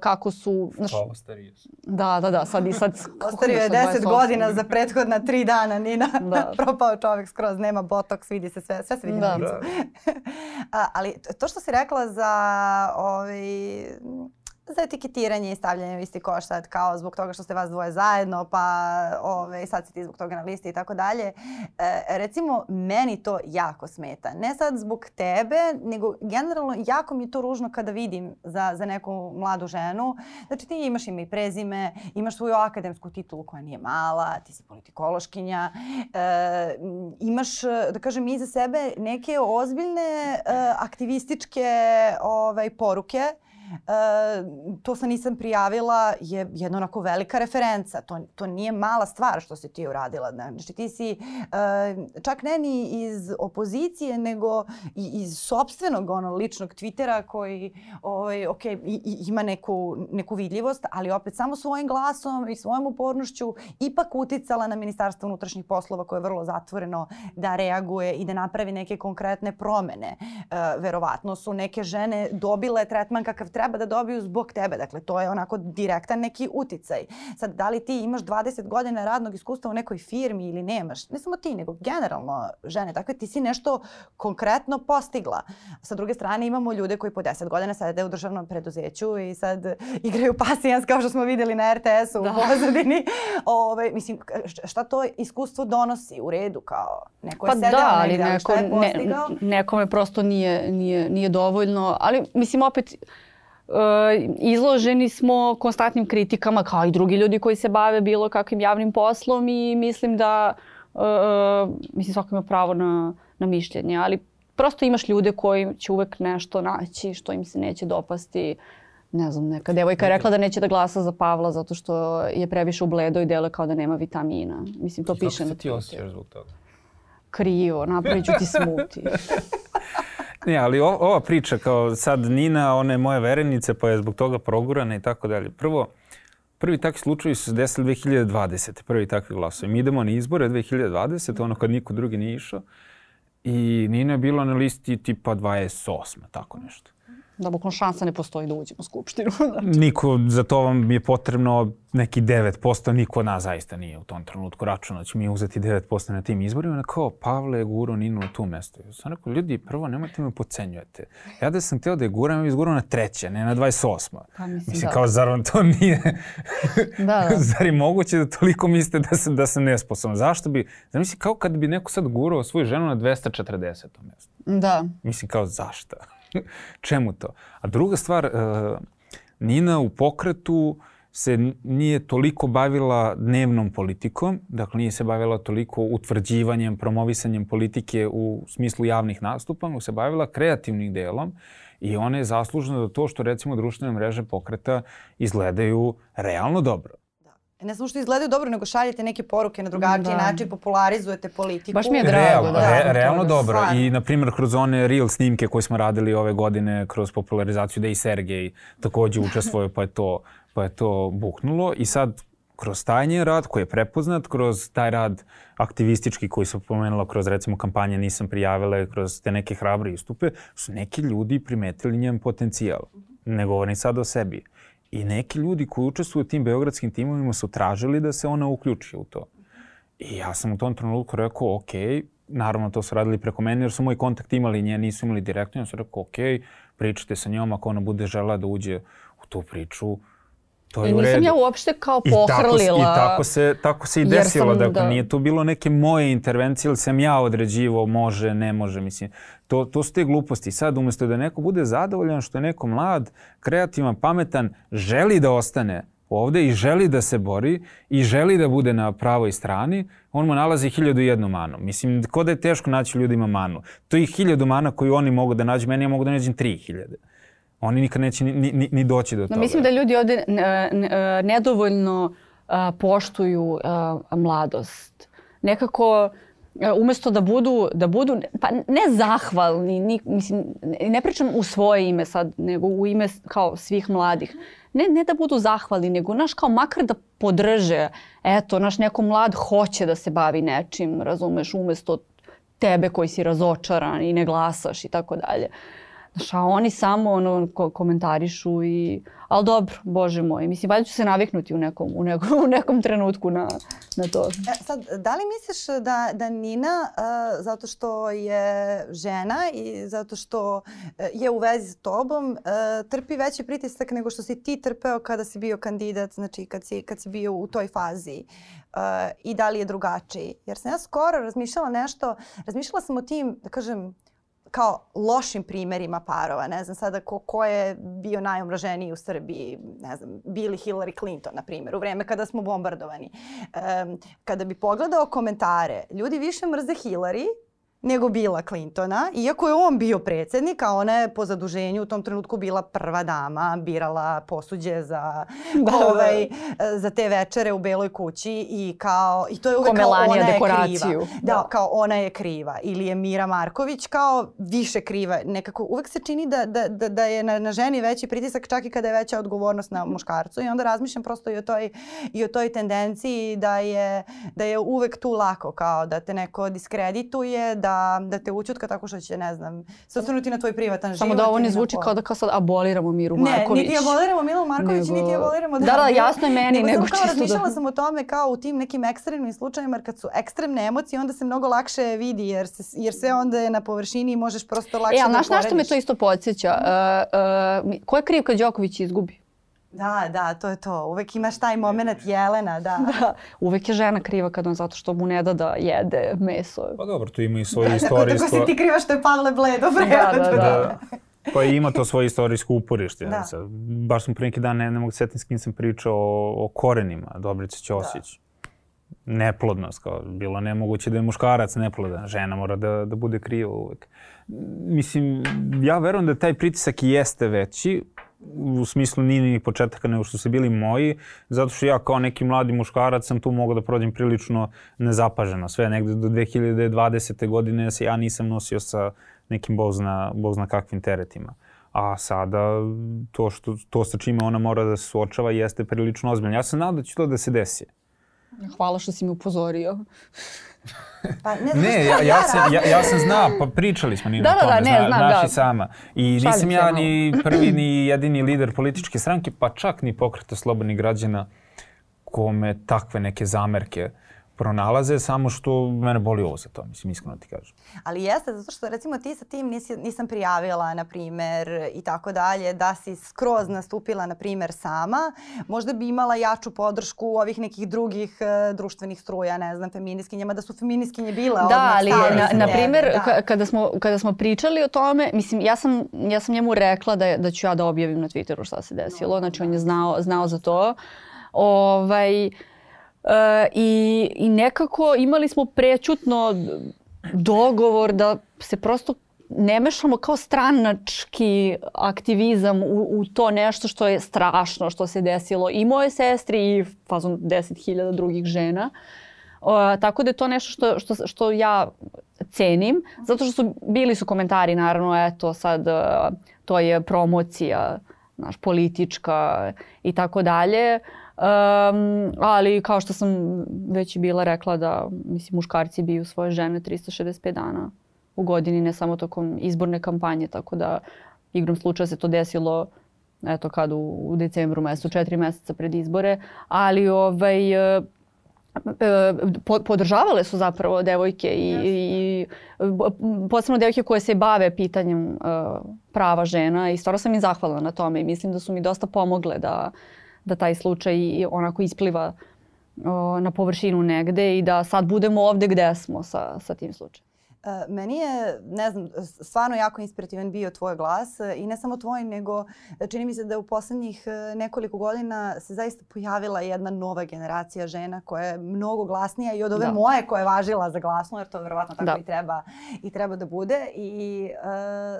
kako su... Znaš, Pa ostario da, da, da, sad i sad... [LAUGHS] Ostario je sad 10 28. godina za prethodna tri dana, Nina. Da. [LAUGHS] Propao čovjek skroz, nema botoks, vidi se sve, sve se vidi na Da. licu. [LAUGHS] A, ali to što si rekla za ovaj, za etiketiranje i stavljanje u isti koš sad kao zbog toga što ste vas dvoje zajedno pa ove, sad si ti zbog toga na listi i tako dalje. E, recimo meni to jako smeta. Ne sad zbog tebe, nego generalno jako mi je to ružno kada vidim za, za neku mladu ženu. Znači ti imaš ime i prezime, imaš svoju akademsku titulu koja nije mala, ti si politikološkinja, e, imaš, da kažem, iza sebe neke ozbiljne e, aktivističke ovaj, poruke to se nisam prijavila je jedna onako velika referenca. To, to nije mala stvar što si ti uradila. Znači ti si e, čak ne ni iz opozicije nego i iz sobstvenog ono, ličnog Twittera koji ovaj, ok, i, i, ima neku, neku vidljivost, ali opet samo svojim glasom i svojom upornošću ipak uticala na Ministarstvo unutrašnjih poslova koje je vrlo zatvoreno da reaguje i da napravi neke konkretne promene. E, verovatno su neke žene dobile tretman kakav treba da dobiju zbog tebe. Dakle, to je onako direktan neki uticaj. Sad, da li ti imaš 20 godina radnog iskustva u nekoj firmi ili nemaš? Ne samo ti, nego generalno žene. Dakle, ti si nešto konkretno postigla. Sa druge strane, imamo ljude koji po 10 godina sede u državnom preduzeću i sad igraju pasijans kao što smo videli na RTS-u u Da. pozadini. [LAUGHS] Ove, mislim, šta to iskustvo donosi u redu kao? Neko je Pa sedeo da, ali negde, ali šta neko, je ne, postigao? nekome prosto nije, nije, nije dovoljno. Ali mislim opet, izloženi smo konstantnim kritikama kao i drugi ljudi koji se bave bilo kakvim javnim poslom i mislim da uh, mislim svako ima pravo na, na mišljenje, ali prosto imaš ljude koji će uvek nešto naći što im se neće dopasti. Ne znam, neka devojka je rekla da neće da glasa za Pavla zato što je previše u bledo i dele kao da nema vitamina. Mislim, to I piše kako na se ti osjećaš zbog toga? krivo, napravit ću ti smuti. [LAUGHS] Ne, ali o, ova priča kao sad Nina, ona je moja verenice pa je zbog toga progurana i tako dalje. Prvo, prvi takvi slučajevi su se desili 2020. Prvi takvi glasovi. Mi idemo na izbore 2020. ono kad niko drugi nije išao. I Nina je bila na listi tipa 28. tako nešto. Da bukvalno šansa ne postoji da uđemo u skupštinu. [LAUGHS] Niko, za to vam je potrebno neki 9%, niko od nas zaista nije u tom trenutku računa da ćemo mi uzeti 9% na tim izborima. Na kao, Pavle je gurao Ninu na tu mesto. Ja sam rekao, ljudi, prvo nemojte me pocenjujete. Ja da sam htio da je guram, ja bih izgurao na treće, ne na 28. Pa mislim, Mislim, da. kao, zar vam to nije... Da, da. [LAUGHS] zar je moguće da toliko mislite da sam, da sam nesposoban? Zašto bi... Zamisli, kao kad bi neko sad gurao svoju ženu na 240. mesto. Da. Mislim kao zašta? [LAUGHS] Čemu to? A druga stvar, uh, Nina u pokretu se nije toliko bavila dnevnom politikom, dakle nije se bavila toliko utvrđivanjem, promovisanjem politike u smislu javnih nastupa, nego se bavila kreativnim delom i ona je zaslužna za to što recimo društvene mreže pokreta izgledaju realno dobro. Ne samo što izgledaju dobro, nego šaljete neke poruke na drugačiji Da. način, popularizujete politiku. Baš mi je drago, realno, da, re, zbog realno dobro. Stvarno. I, na primjer, kroz one real snimke koje smo radili ove godine, kroz popularizaciju da i Sergej takođe učestvuje, pa je to, pa je to buknulo. I sad, kroz taj njen rad koji je prepoznat, kroz taj rad aktivistički koji se pomenulo kroz recimo kampanje Nisam prijavila i kroz te neke hrabre istupe, su neki ljudi primetili njen potencijal. Ne govorim sad o sebi. I neki ljudi koji učestvuju u tim beogradskim timovima su tražili da se ona uključi u to. I ja sam u tom trenutku rekao, ok, naravno to su radili preko mene jer su moj kontakt imali nje, nisu imali direktno. Ja sam rekao, ok, pričajte sa njom ako ona bude žela da uđe u tu priču, to je I nisam ja uopšte kao I tako, pohrlila. I tako se, tako se i desilo. dakle, da. nije to bilo neke moje intervencije ili sam ja određivo može, ne može. Mislim, to, to su te gluposti. Sad, umesto da neko bude zadovoljan što je neko mlad, kreativan, pametan, želi da ostane ovde i želi da se bori i želi da bude na pravoj strani, on mu nalazi hiljadu i jednu manu. Mislim, ko da je teško naći ljudima manu. To je hiljadu mana koju oni mogu da nađu, meni ja mogu da nađem tri hiljade. Oni nikad neće ni, ni, ni doći do Da, toga. mislim da ljudi ovde nedovoljno poštuju mladost. Nekako umesto da budu, da budu pa ne zahvalni, ni, mislim, ne- pričam u svoje ime sad, nego u ime kao svih mladih. Ne, ne da budu zahvalni, nego naš kao makar da podrže, eto, naš neko mlad hoće da se bavi nečim, razumeš, umesto tebe koji si razočaran i ne glasaš i tako dalje. Znaš, a oni samo ono, ko komentarišu i... Ali dobro, bože moj, mislim, valjda ću se naviknuti u nekom, u nekom, [LAUGHS] u nekom trenutku na, na to. E, sad, da li misliš da, da Nina, uh, zato što je žena i zato što uh, je u vezi s tobom, uh, trpi veći pritisak nego što si ti trpeo kada si bio kandidat, znači kad si, kad si bio u toj fazi uh, i da li je drugačiji? Jer sam ja skoro razmišljala nešto, razmišljala sam o tim, da kažem, kao lošim primerima parova. Ne znam sada ko, ko je bio najomraženiji u Srbiji. Ne znam, Bill i Hillary Clinton, na primjer, u vreme kada smo bombardovani. Um, kada bi pogledao komentare, ljudi više mrze Hillary nego Billa Clintona, iako je on bio predsjednik, a ona je po zaduženju u tom trenutku bila prva dama, birala posuđe za, Da, da. ovaj, za te večere u Beloj kući i kao i to je uvek kao ona je dekoraciju. kriva. Da, Da. kao ona je kriva ili je Mira Marković kao više kriva. Nekako uvek se čini da, da, da, da je na, na ženi veći pritisak čak i kada je veća odgovornost na muškarcu i onda razmišljam prosto i o toj, i o toj tendenciji da je, da je uvek tu lako kao da te neko diskredituje, da, da te učutka tako što će, ne znam, se osvrnuti na tvoj privatan Samo život. da ovo ne zvuči kao da kao sad aboliramo Miru ne, Marković. niti aboliramo Milu Marković, Nego- niti aboliramo Da, da, Bilo- jasno je meni, nego sam kao da- razmišljala sam o tome kao u tim nekim ekstremnim slučajevima, jer kad su ekstremne emocije, onda se mnogo lakše vidi, jer, se, jer sve onda je na površini i možeš prosto lakše E, ali da znaš na što me to isto podsjeća? Uh, uh, ko je kriv kad Đoković izgubi? Da, da, to je to. Uvek imaš taj moment Jelena, da. [LAUGHS] Da, uvek je žena kriva kad on zato što mu ne da da jede meso. Pa dobro, tu ima i svoju [LAUGHS] Tako, istorijsku... tako si ti kriva što je Pavle Bledo Da, da, da. Da. Pa ima to svoje istorijsko uporište. Da. Sad, baš sam pre neki dan, ne, ne mogu se setiti s kim sam pričao o, o korenima Dobrice Ćosić. Neplodnost, kao bilo nemoguće da je muškarac neplodan, žena mora da, da bude kriva uvek. Mislim, ja verujem da taj pritisak i jeste veći, u smislu nije ni početaka nego što su bili moji, zato što ja kao neki mladi muškarac sam tu mogao da prođem prilično nezapaženo. Sve negde do 2020. godine se ja nisam nosio sa nekim bog zna, bog zna kakvim teretima. A sada to, što, to sa čime ona mora da se suočava jeste prilično ozbiljno. Ja sam nadao da će to da se desi. Hvala što si me upozorio. Pa ne, znam Ne, ja, ja, sam, ja, ja sam znao, pa pričali smo Nina Da, o da, tome, da, ne, zna, znam, znaš da. i sama. I nisam ja ni prvi ni jedini lider političke stranke, pa čak ni pokreta slobodnih građana kome takve neke zamerke pronalaze, samo što mene boli ovo za to, mislim, iskreno ti kažem. Ali jeste, zato što recimo ti sa tim nisi, nisam prijavila, na primer, i tako dalje, da si skroz nastupila, na primer, sama, možda bi imala jaču podršku ovih nekih drugih e, društvenih struja, ne znam, feminiskinjama, da su feminiskinje bile Da, odmah ali stale na, na primer, da. ka- kada, smo, kada smo pričali o tome, mislim, ja sam, ja sam njemu rekla da, da ću ja da objavim na Twitteru šta se desilo, znači on je znao, znao za to. Ovaj, e, i, I nekako imali smo prećutno dogovor da se prosto ne mešamo kao stranački aktivizam u, u to nešto što je strašno što se desilo i moje sestri i fazom 10.000 drugih žena. O, tako da je to nešto što, što, što ja cenim, zato što su bili su komentari naravno eto sad e, to je promocija naš politička i tako dalje. Um, ali kao što sam već i bila rekla da mislim muškarci biju svoje žene 365 dana u godini, ne samo tokom izborne kampanje, tako da igrom slučaja se to desilo eto kad u, u decembru mesecu, četiri meseca pred izbore, ali ovaj, e, e, po- podržavale su zapravo devojke i, i b- posebno devojke koje se bave pitanjem e, prava žena i stvarno sam im zahvalna na tome i mislim da su mi dosta pomogle da, da taj slučaj onako ispliva o, na površinu negde i da sad budemo ovde gde smo sa, sa tim slučajem. E, Meni je, ne znam, stvarno jako inspirativan bio tvoj glas e, i ne samo tvoj, nego e, čini mi se da u poslednjih nekoliko godina se zaista pojavila jedna nova generacija žena koja je mnogo glasnija i od ove Da. moje koja je važila za glasno, jer to verovatno tako Da. i, treba, i treba da bude. I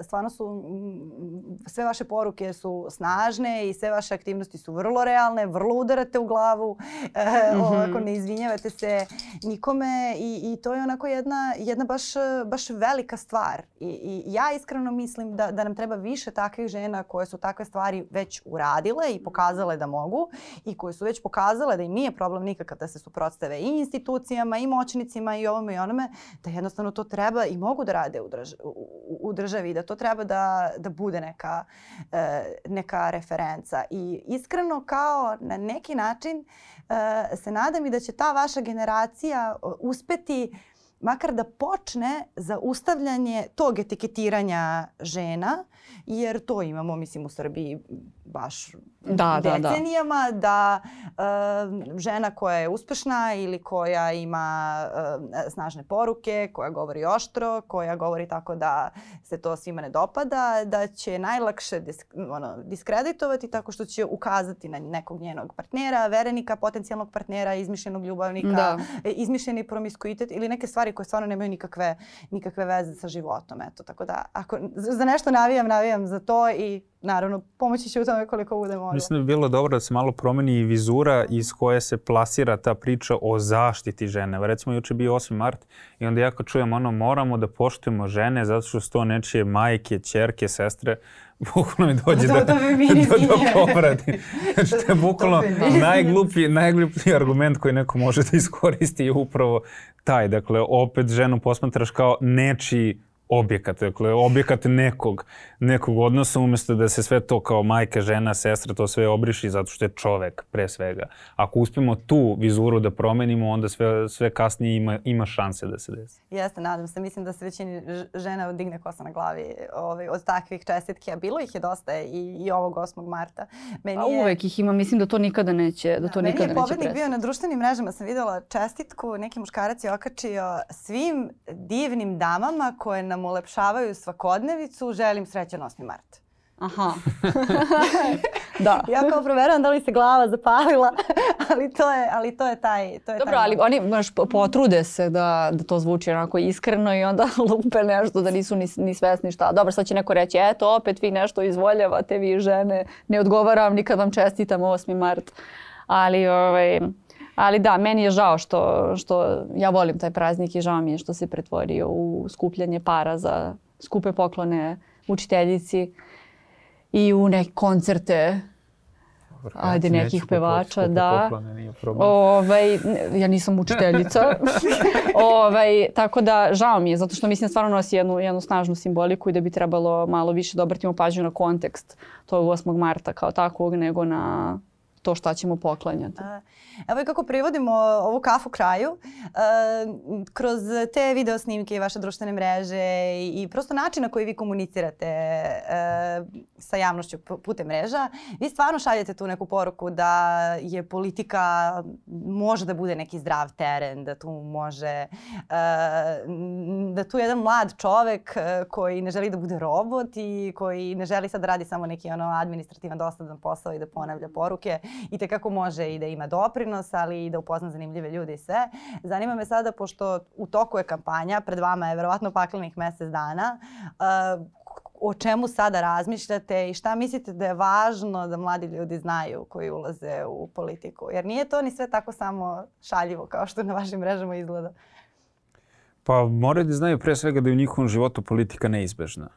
e, stvarno su, mm, sve vaše poruke su snažne i sve vaše aktivnosti su vrlo realne, vrlo udarate u glavu, e, ovako ne izvinjavate se nikome i, i to je onako jedna, jedna baš, baš velika stvar. I, I ja iskreno mislim da, da nam treba više takvih žena koje su takve stvari već uradile i pokazale da mogu i koje su već pokazale da im nije problem nikakav da se suprotstave i institucijama i moćnicima i ovome i onome, da jednostavno to treba i mogu da rade u, drž, u, u državi i da to treba da, da bude neka, e, neka referenca. I iskreno kao na neki način e, se nadam i da će ta vaša generacija e, uspeti makar da počne zaustavljanje tog etiketiranja žena, jer to imamo, mislim, u Srbiji baš Da, da, da. decenijama, da e, žena koja je uspešna ili koja ima e, snažne poruke, koja govori oštro, koja govori tako da se to svima ne dopada, da će najlakše disk, ono, diskreditovati tako što će ukazati na nekog njenog partnera, verenika, potencijalnog partnera, izmišljenog ljubavnika, Da. e, izmišljeni promiskuitet ili neke stvari koje stvarno nemaju nikakve, nikakve veze sa životom. Eto, tako da ako za nešto navijam, navijam za to i naravno pomoći ću u tome koliko bude mogla. Mislim da bi bilo dobro da se malo promeni i vizura iz koje se plasira ta priča o zaštiti žene. Recimo, juče bio 8. mart i onda ja kad čujem ono, moramo da poštujemo žene zato što su to nečije majke, ćerke, sestre, [LAUGHS] bukvalno mi dođe Do- da, do [LAUGHS] da, feministkinje. da. Znači, [LAUGHS] to je bukvalno najgluplji, najgluplji argument koji neko može da iskoristi je upravo taj. Dakle, opet ženu posmatraš kao nečiji objekat, dakle objekat nekog, nekog odnosa umjesto da se sve to kao majka, žena, sestra, to sve obriši zato što je čovek pre svega. Ako uspemo tu vizuru da promenimo, onda sve, sve kasnije ima, ima šanse da se desi. Jeste, nadam se. Mislim da se većini žena digne kosa na glavi ovaj, od takvih čestitki, a bilo ih je dosta i, i ovog 8. marta. Meni A uvek ih ima, mislim da to nikada neće, da to Meni nikada je neće pobednik prestati. bio na društvenim mrežama, sam videla čestitku, neki muškarac je okačio svim divnim damama koje nam ulepšavaju svakodnevicu, želim srećan 8. mart. Aha. [LAUGHS] da. Ja kao proveravam da li se glava zapalila, [LAUGHS] ali to je, ali to je taj... To je Dobro, taj ali oni baš potrude se da, da to zvuči onako iskreno i onda [LAUGHS] lupe nešto da nisu ni, ni svesni šta. Dobro, sad će neko reći, eto, opet vi nešto izvoljavate, vi žene, ne odgovaram, nikad vam čestitam 8. mart. Ali, ovaj, ali da, meni je žao što, što ja volim taj praznik i žao mi je što se pretvorio u skupljanje para za skupe poklone učiteljici i u neke koncerte Ajde, nekih pevača, da. poklone. Ovaj, ja nisam učiteljica. [LAUGHS] ovaj, tako da žao mi je, zato što mislim stvarno nosi jednu, jednu snažnu simboliku i da bi trebalo malo više da obratimo pažnju na kontekst tog 8. marta kao takvog, nego na to šta ćemo poklanjati. A, Evo i kako privodimo ovu kafu kraju, e, kroz te video snimke i vaše društvene mreže i, prosto način na koji vi komunicirate e, sa javnošću pu- putem mreža, vi stvarno šaljete tu neku poruku da je politika može da bude neki zdrav teren, da tu može, e, da tu jedan mlad čovek koji ne želi da bude robot i koji ne želi sad da radi samo neki ono administrativan dosadan posao i da ponavlja poruke [LAUGHS] i te kako može i da ima doprinos, ali i da upozna zanimljive ljude i sve. Zanima me sada, pošto u toku je kampanja, pred vama je verovatno paklenih mesec dana, uh, o čemu sada razmišljate i šta mislite da je važno da mladi ljudi znaju koji ulaze u politiku? Jer nije to ni sve tako samo šaljivo kao što na vašim mrežama izgleda. Pa moraju da znaju pre svega da je u njihovom životu politika neizbežna.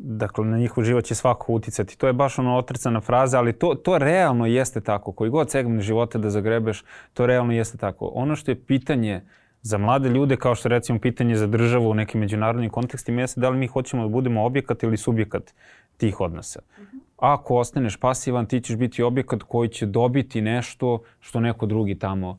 Dakle, na njihov život će svako uticati. To je baš ono otrcana fraza, ali to, to realno jeste tako. Koji god segment života da zagrebeš, to realno jeste tako. Ono što je pitanje za mlade ljude, kao što recimo pitanje za državu u nekim međunarodnim kontekstima, jeste da li mi hoćemo da budemo objekat ili subjekat tih odnosa. Ako ostaneš pasivan, ti ćeš biti objekat koji će dobiti nešto što neko drugi tamo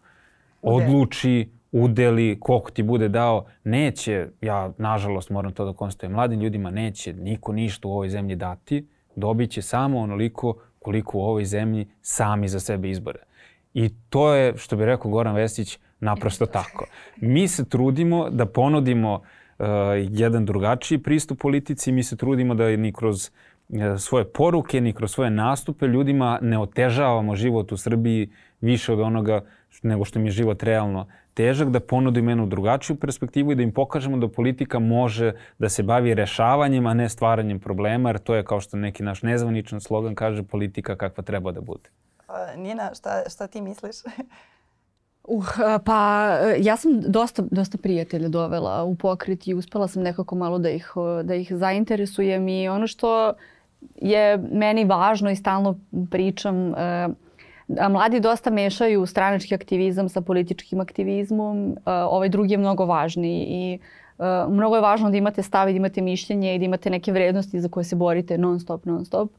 odluči, udeli, koliko ti bude dao. Neće, ja nažalost moram to da konstatujem, mladim ljudima neće niko ništa u ovoj zemlji dati. Dobit će samo onoliko koliko u ovoj zemlji sami za sebe izbore. I to je, što bi rekao Goran Vesić, naprosto tako. Mi se trudimo da ponudimo uh, jedan drugačiji pristup politici, mi se trudimo da ni kroz uh, svoje poruke, ni kroz svoje nastupe ljudima ne otežavamo život u Srbiji više od onoga nego što mi život realno težak, da ponudimo jednu drugačiju perspektivu i da im pokažemo da politika može da se bavi rešavanjem, a ne stvaranjem problema, jer to je kao što neki naš nezvaničan slogan kaže politika kakva treba da bude. Uh, Nina, šta, šta ti misliš? [LAUGHS] Uh, pa ja sam dosta, dosta prijatelja dovela u pokret i uspela sam nekako malo da ih, da ih zainteresujem i ono što je meni važno i stalno pričam, a mladi dosta mešaju stranački aktivizam sa političkim aktivizmom, ovaj drugi je mnogo važniji i mnogo je važno da imate stav i da imate mišljenje i da imate neke vrednosti za koje se borite non stop, non stop.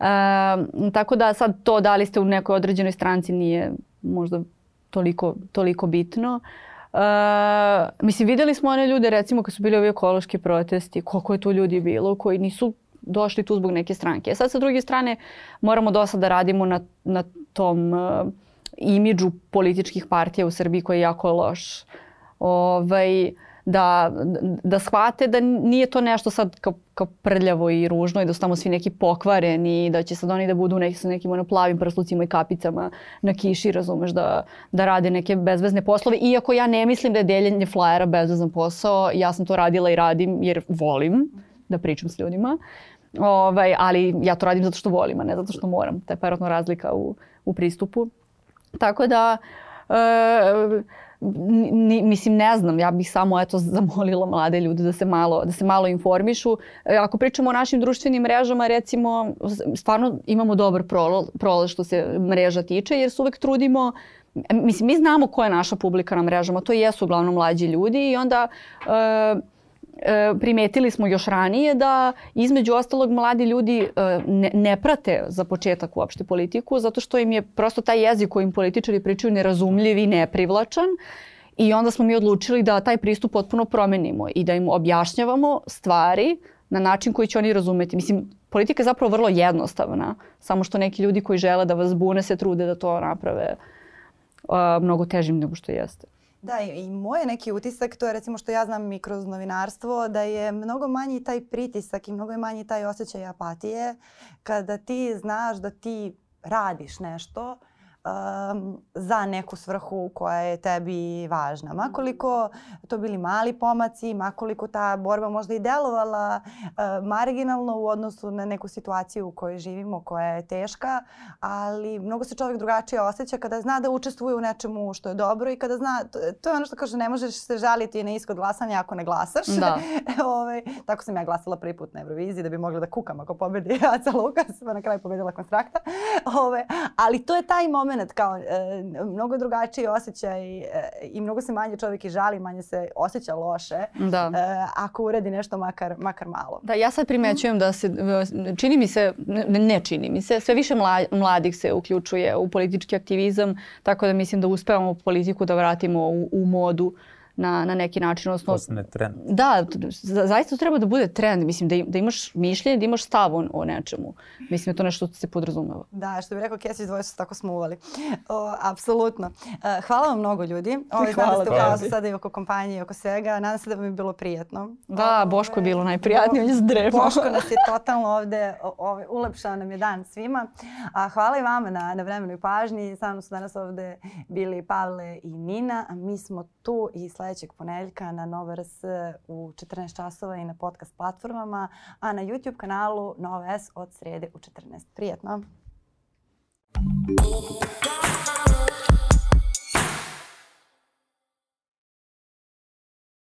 E, tako da sad to da li ste u nekoj određenoj stranci nije možda toliko, toliko bitno. Uh, mislim, videli smo one ljude, recimo, kad su bili ovi ekološki protesti, koliko je tu ljudi bilo koji nisu došli tu zbog neke stranke. Sad, sa druge strane, moramo dosta da radimo na, na tom uh, imidžu političkih partija u Srbiji koji je jako loš. Ovaj, da, da shvate da nije to nešto sad kao, kao prljavo i ružno i da su tamo svi neki pokvareni i da će sad oni da budu neki, sa nekim ono plavim prslucima i kapicama na kiši, razumeš, da, da rade neke bezvezne poslove. Iako ja ne mislim da je deljenje flajera bezvezan posao, ja sam to radila i radim jer volim da pričam s ljudima. Ovaj, ali ja to radim zato što volim, a ne zato što moram. To je parotno razlika u, u pristupu. Tako da... E, Ni, mislim ne znam, ja bih samo eto [LAUGHS] zamolila mlade ljude da se malo da se malo informišu. E, ako pričamo o našim društvenim mrežama, recimo stvarno imamo dobar prolaz, prolaz što se mreža tiče jer se uvek trudimo mislim mi znamo ko je naša publika na mrežama, to jesu uglavnom mlađi ljudi i onda e, primetili smo još ranije da između ostalog mladi ljudi e, ne, ne prate za početak uopšte politiku zato što im je prosto taj jezik kojim političari pričaju nerazumljiv i neprivlačan i onda smo mi odlučili da taj pristup potpuno promenimo i da im objašnjavamo stvari na način koji će oni razumeti. Mislim, politika je zapravo vrlo jednostavna, samo što neki ljudi koji žele da vas bune se trude da to naprave uh, mnogo težim nego što jeste. Da, i, i moj neki utisak, to je recimo što ja znam i kroz novinarstvo, da je mnogo manji taj pritisak i mnogo je manji taj osjećaj apatije kada ti znaš da ti radiš nešto um, za neku svrhu koja je tebi važna. Makoliko to bili mali pomaci, makoliko ta borba možda i delovala uh, marginalno u odnosu na neku situaciju u kojoj živimo koja je teška, ali mnogo se čovjek drugačije osjeća kada zna da učestvuje u nečemu što je dobro i kada zna, to je ono što kaže ne možeš se žaliti na ishod glasanja ako ne glasaš. Da. Ove, [LAUGHS] ovaj, tako sam ja glasala prvi put na Euroviziji da bi mogla da kukam ako pobedi [LAUGHS] Aca Lukas, pa na kraju pobedila konstrakta. Ove, ovaj, ali to je taj moment moment kao e, mnogo drugačiji osjećaj e, i mnogo se manje čovjek i žali, manje se osjeća loše da. e, ako uredi nešto makar, makar malo. Da, ja sad primećujem da se, čini mi se, ne, ne čini mi se, sve više mla, mladih se uključuje u politički aktivizam, tako da mislim da uspevamo politiku da vratimo u, u modu na, na neki način. Osnovno, Postane trend. Da, zaista treba da bude trend. Mislim, da, da imaš mišljenje, da imaš stav o, o nečemu. Mislim, da to nešto se podrazumeva. Da, što bih rekao, Kesić dvoje su tako smo uvali. O, apsolutno. Uh, hvala vam mnogo ljudi. Ovo, znam da ste u sada i oko kompanije i oko svega. Nadam se da vam je bilo prijetno. Da, Boško je bilo najprijatnije, on je zdrepao. Boško nas je [LAUGHS] totalno ovde, ovde ulepšao nam je dan svima. A hvala i vama na, na vremenu i pažnji. Sa mnom su danas ovde bili Pavle i Nina, a mi smo tu i sledeći sledećeg ponedeljka na Nova RS u 14 časova i na podcast platformama, a na YouTube kanalu Nova S od srede u 14. Prijetno! Thank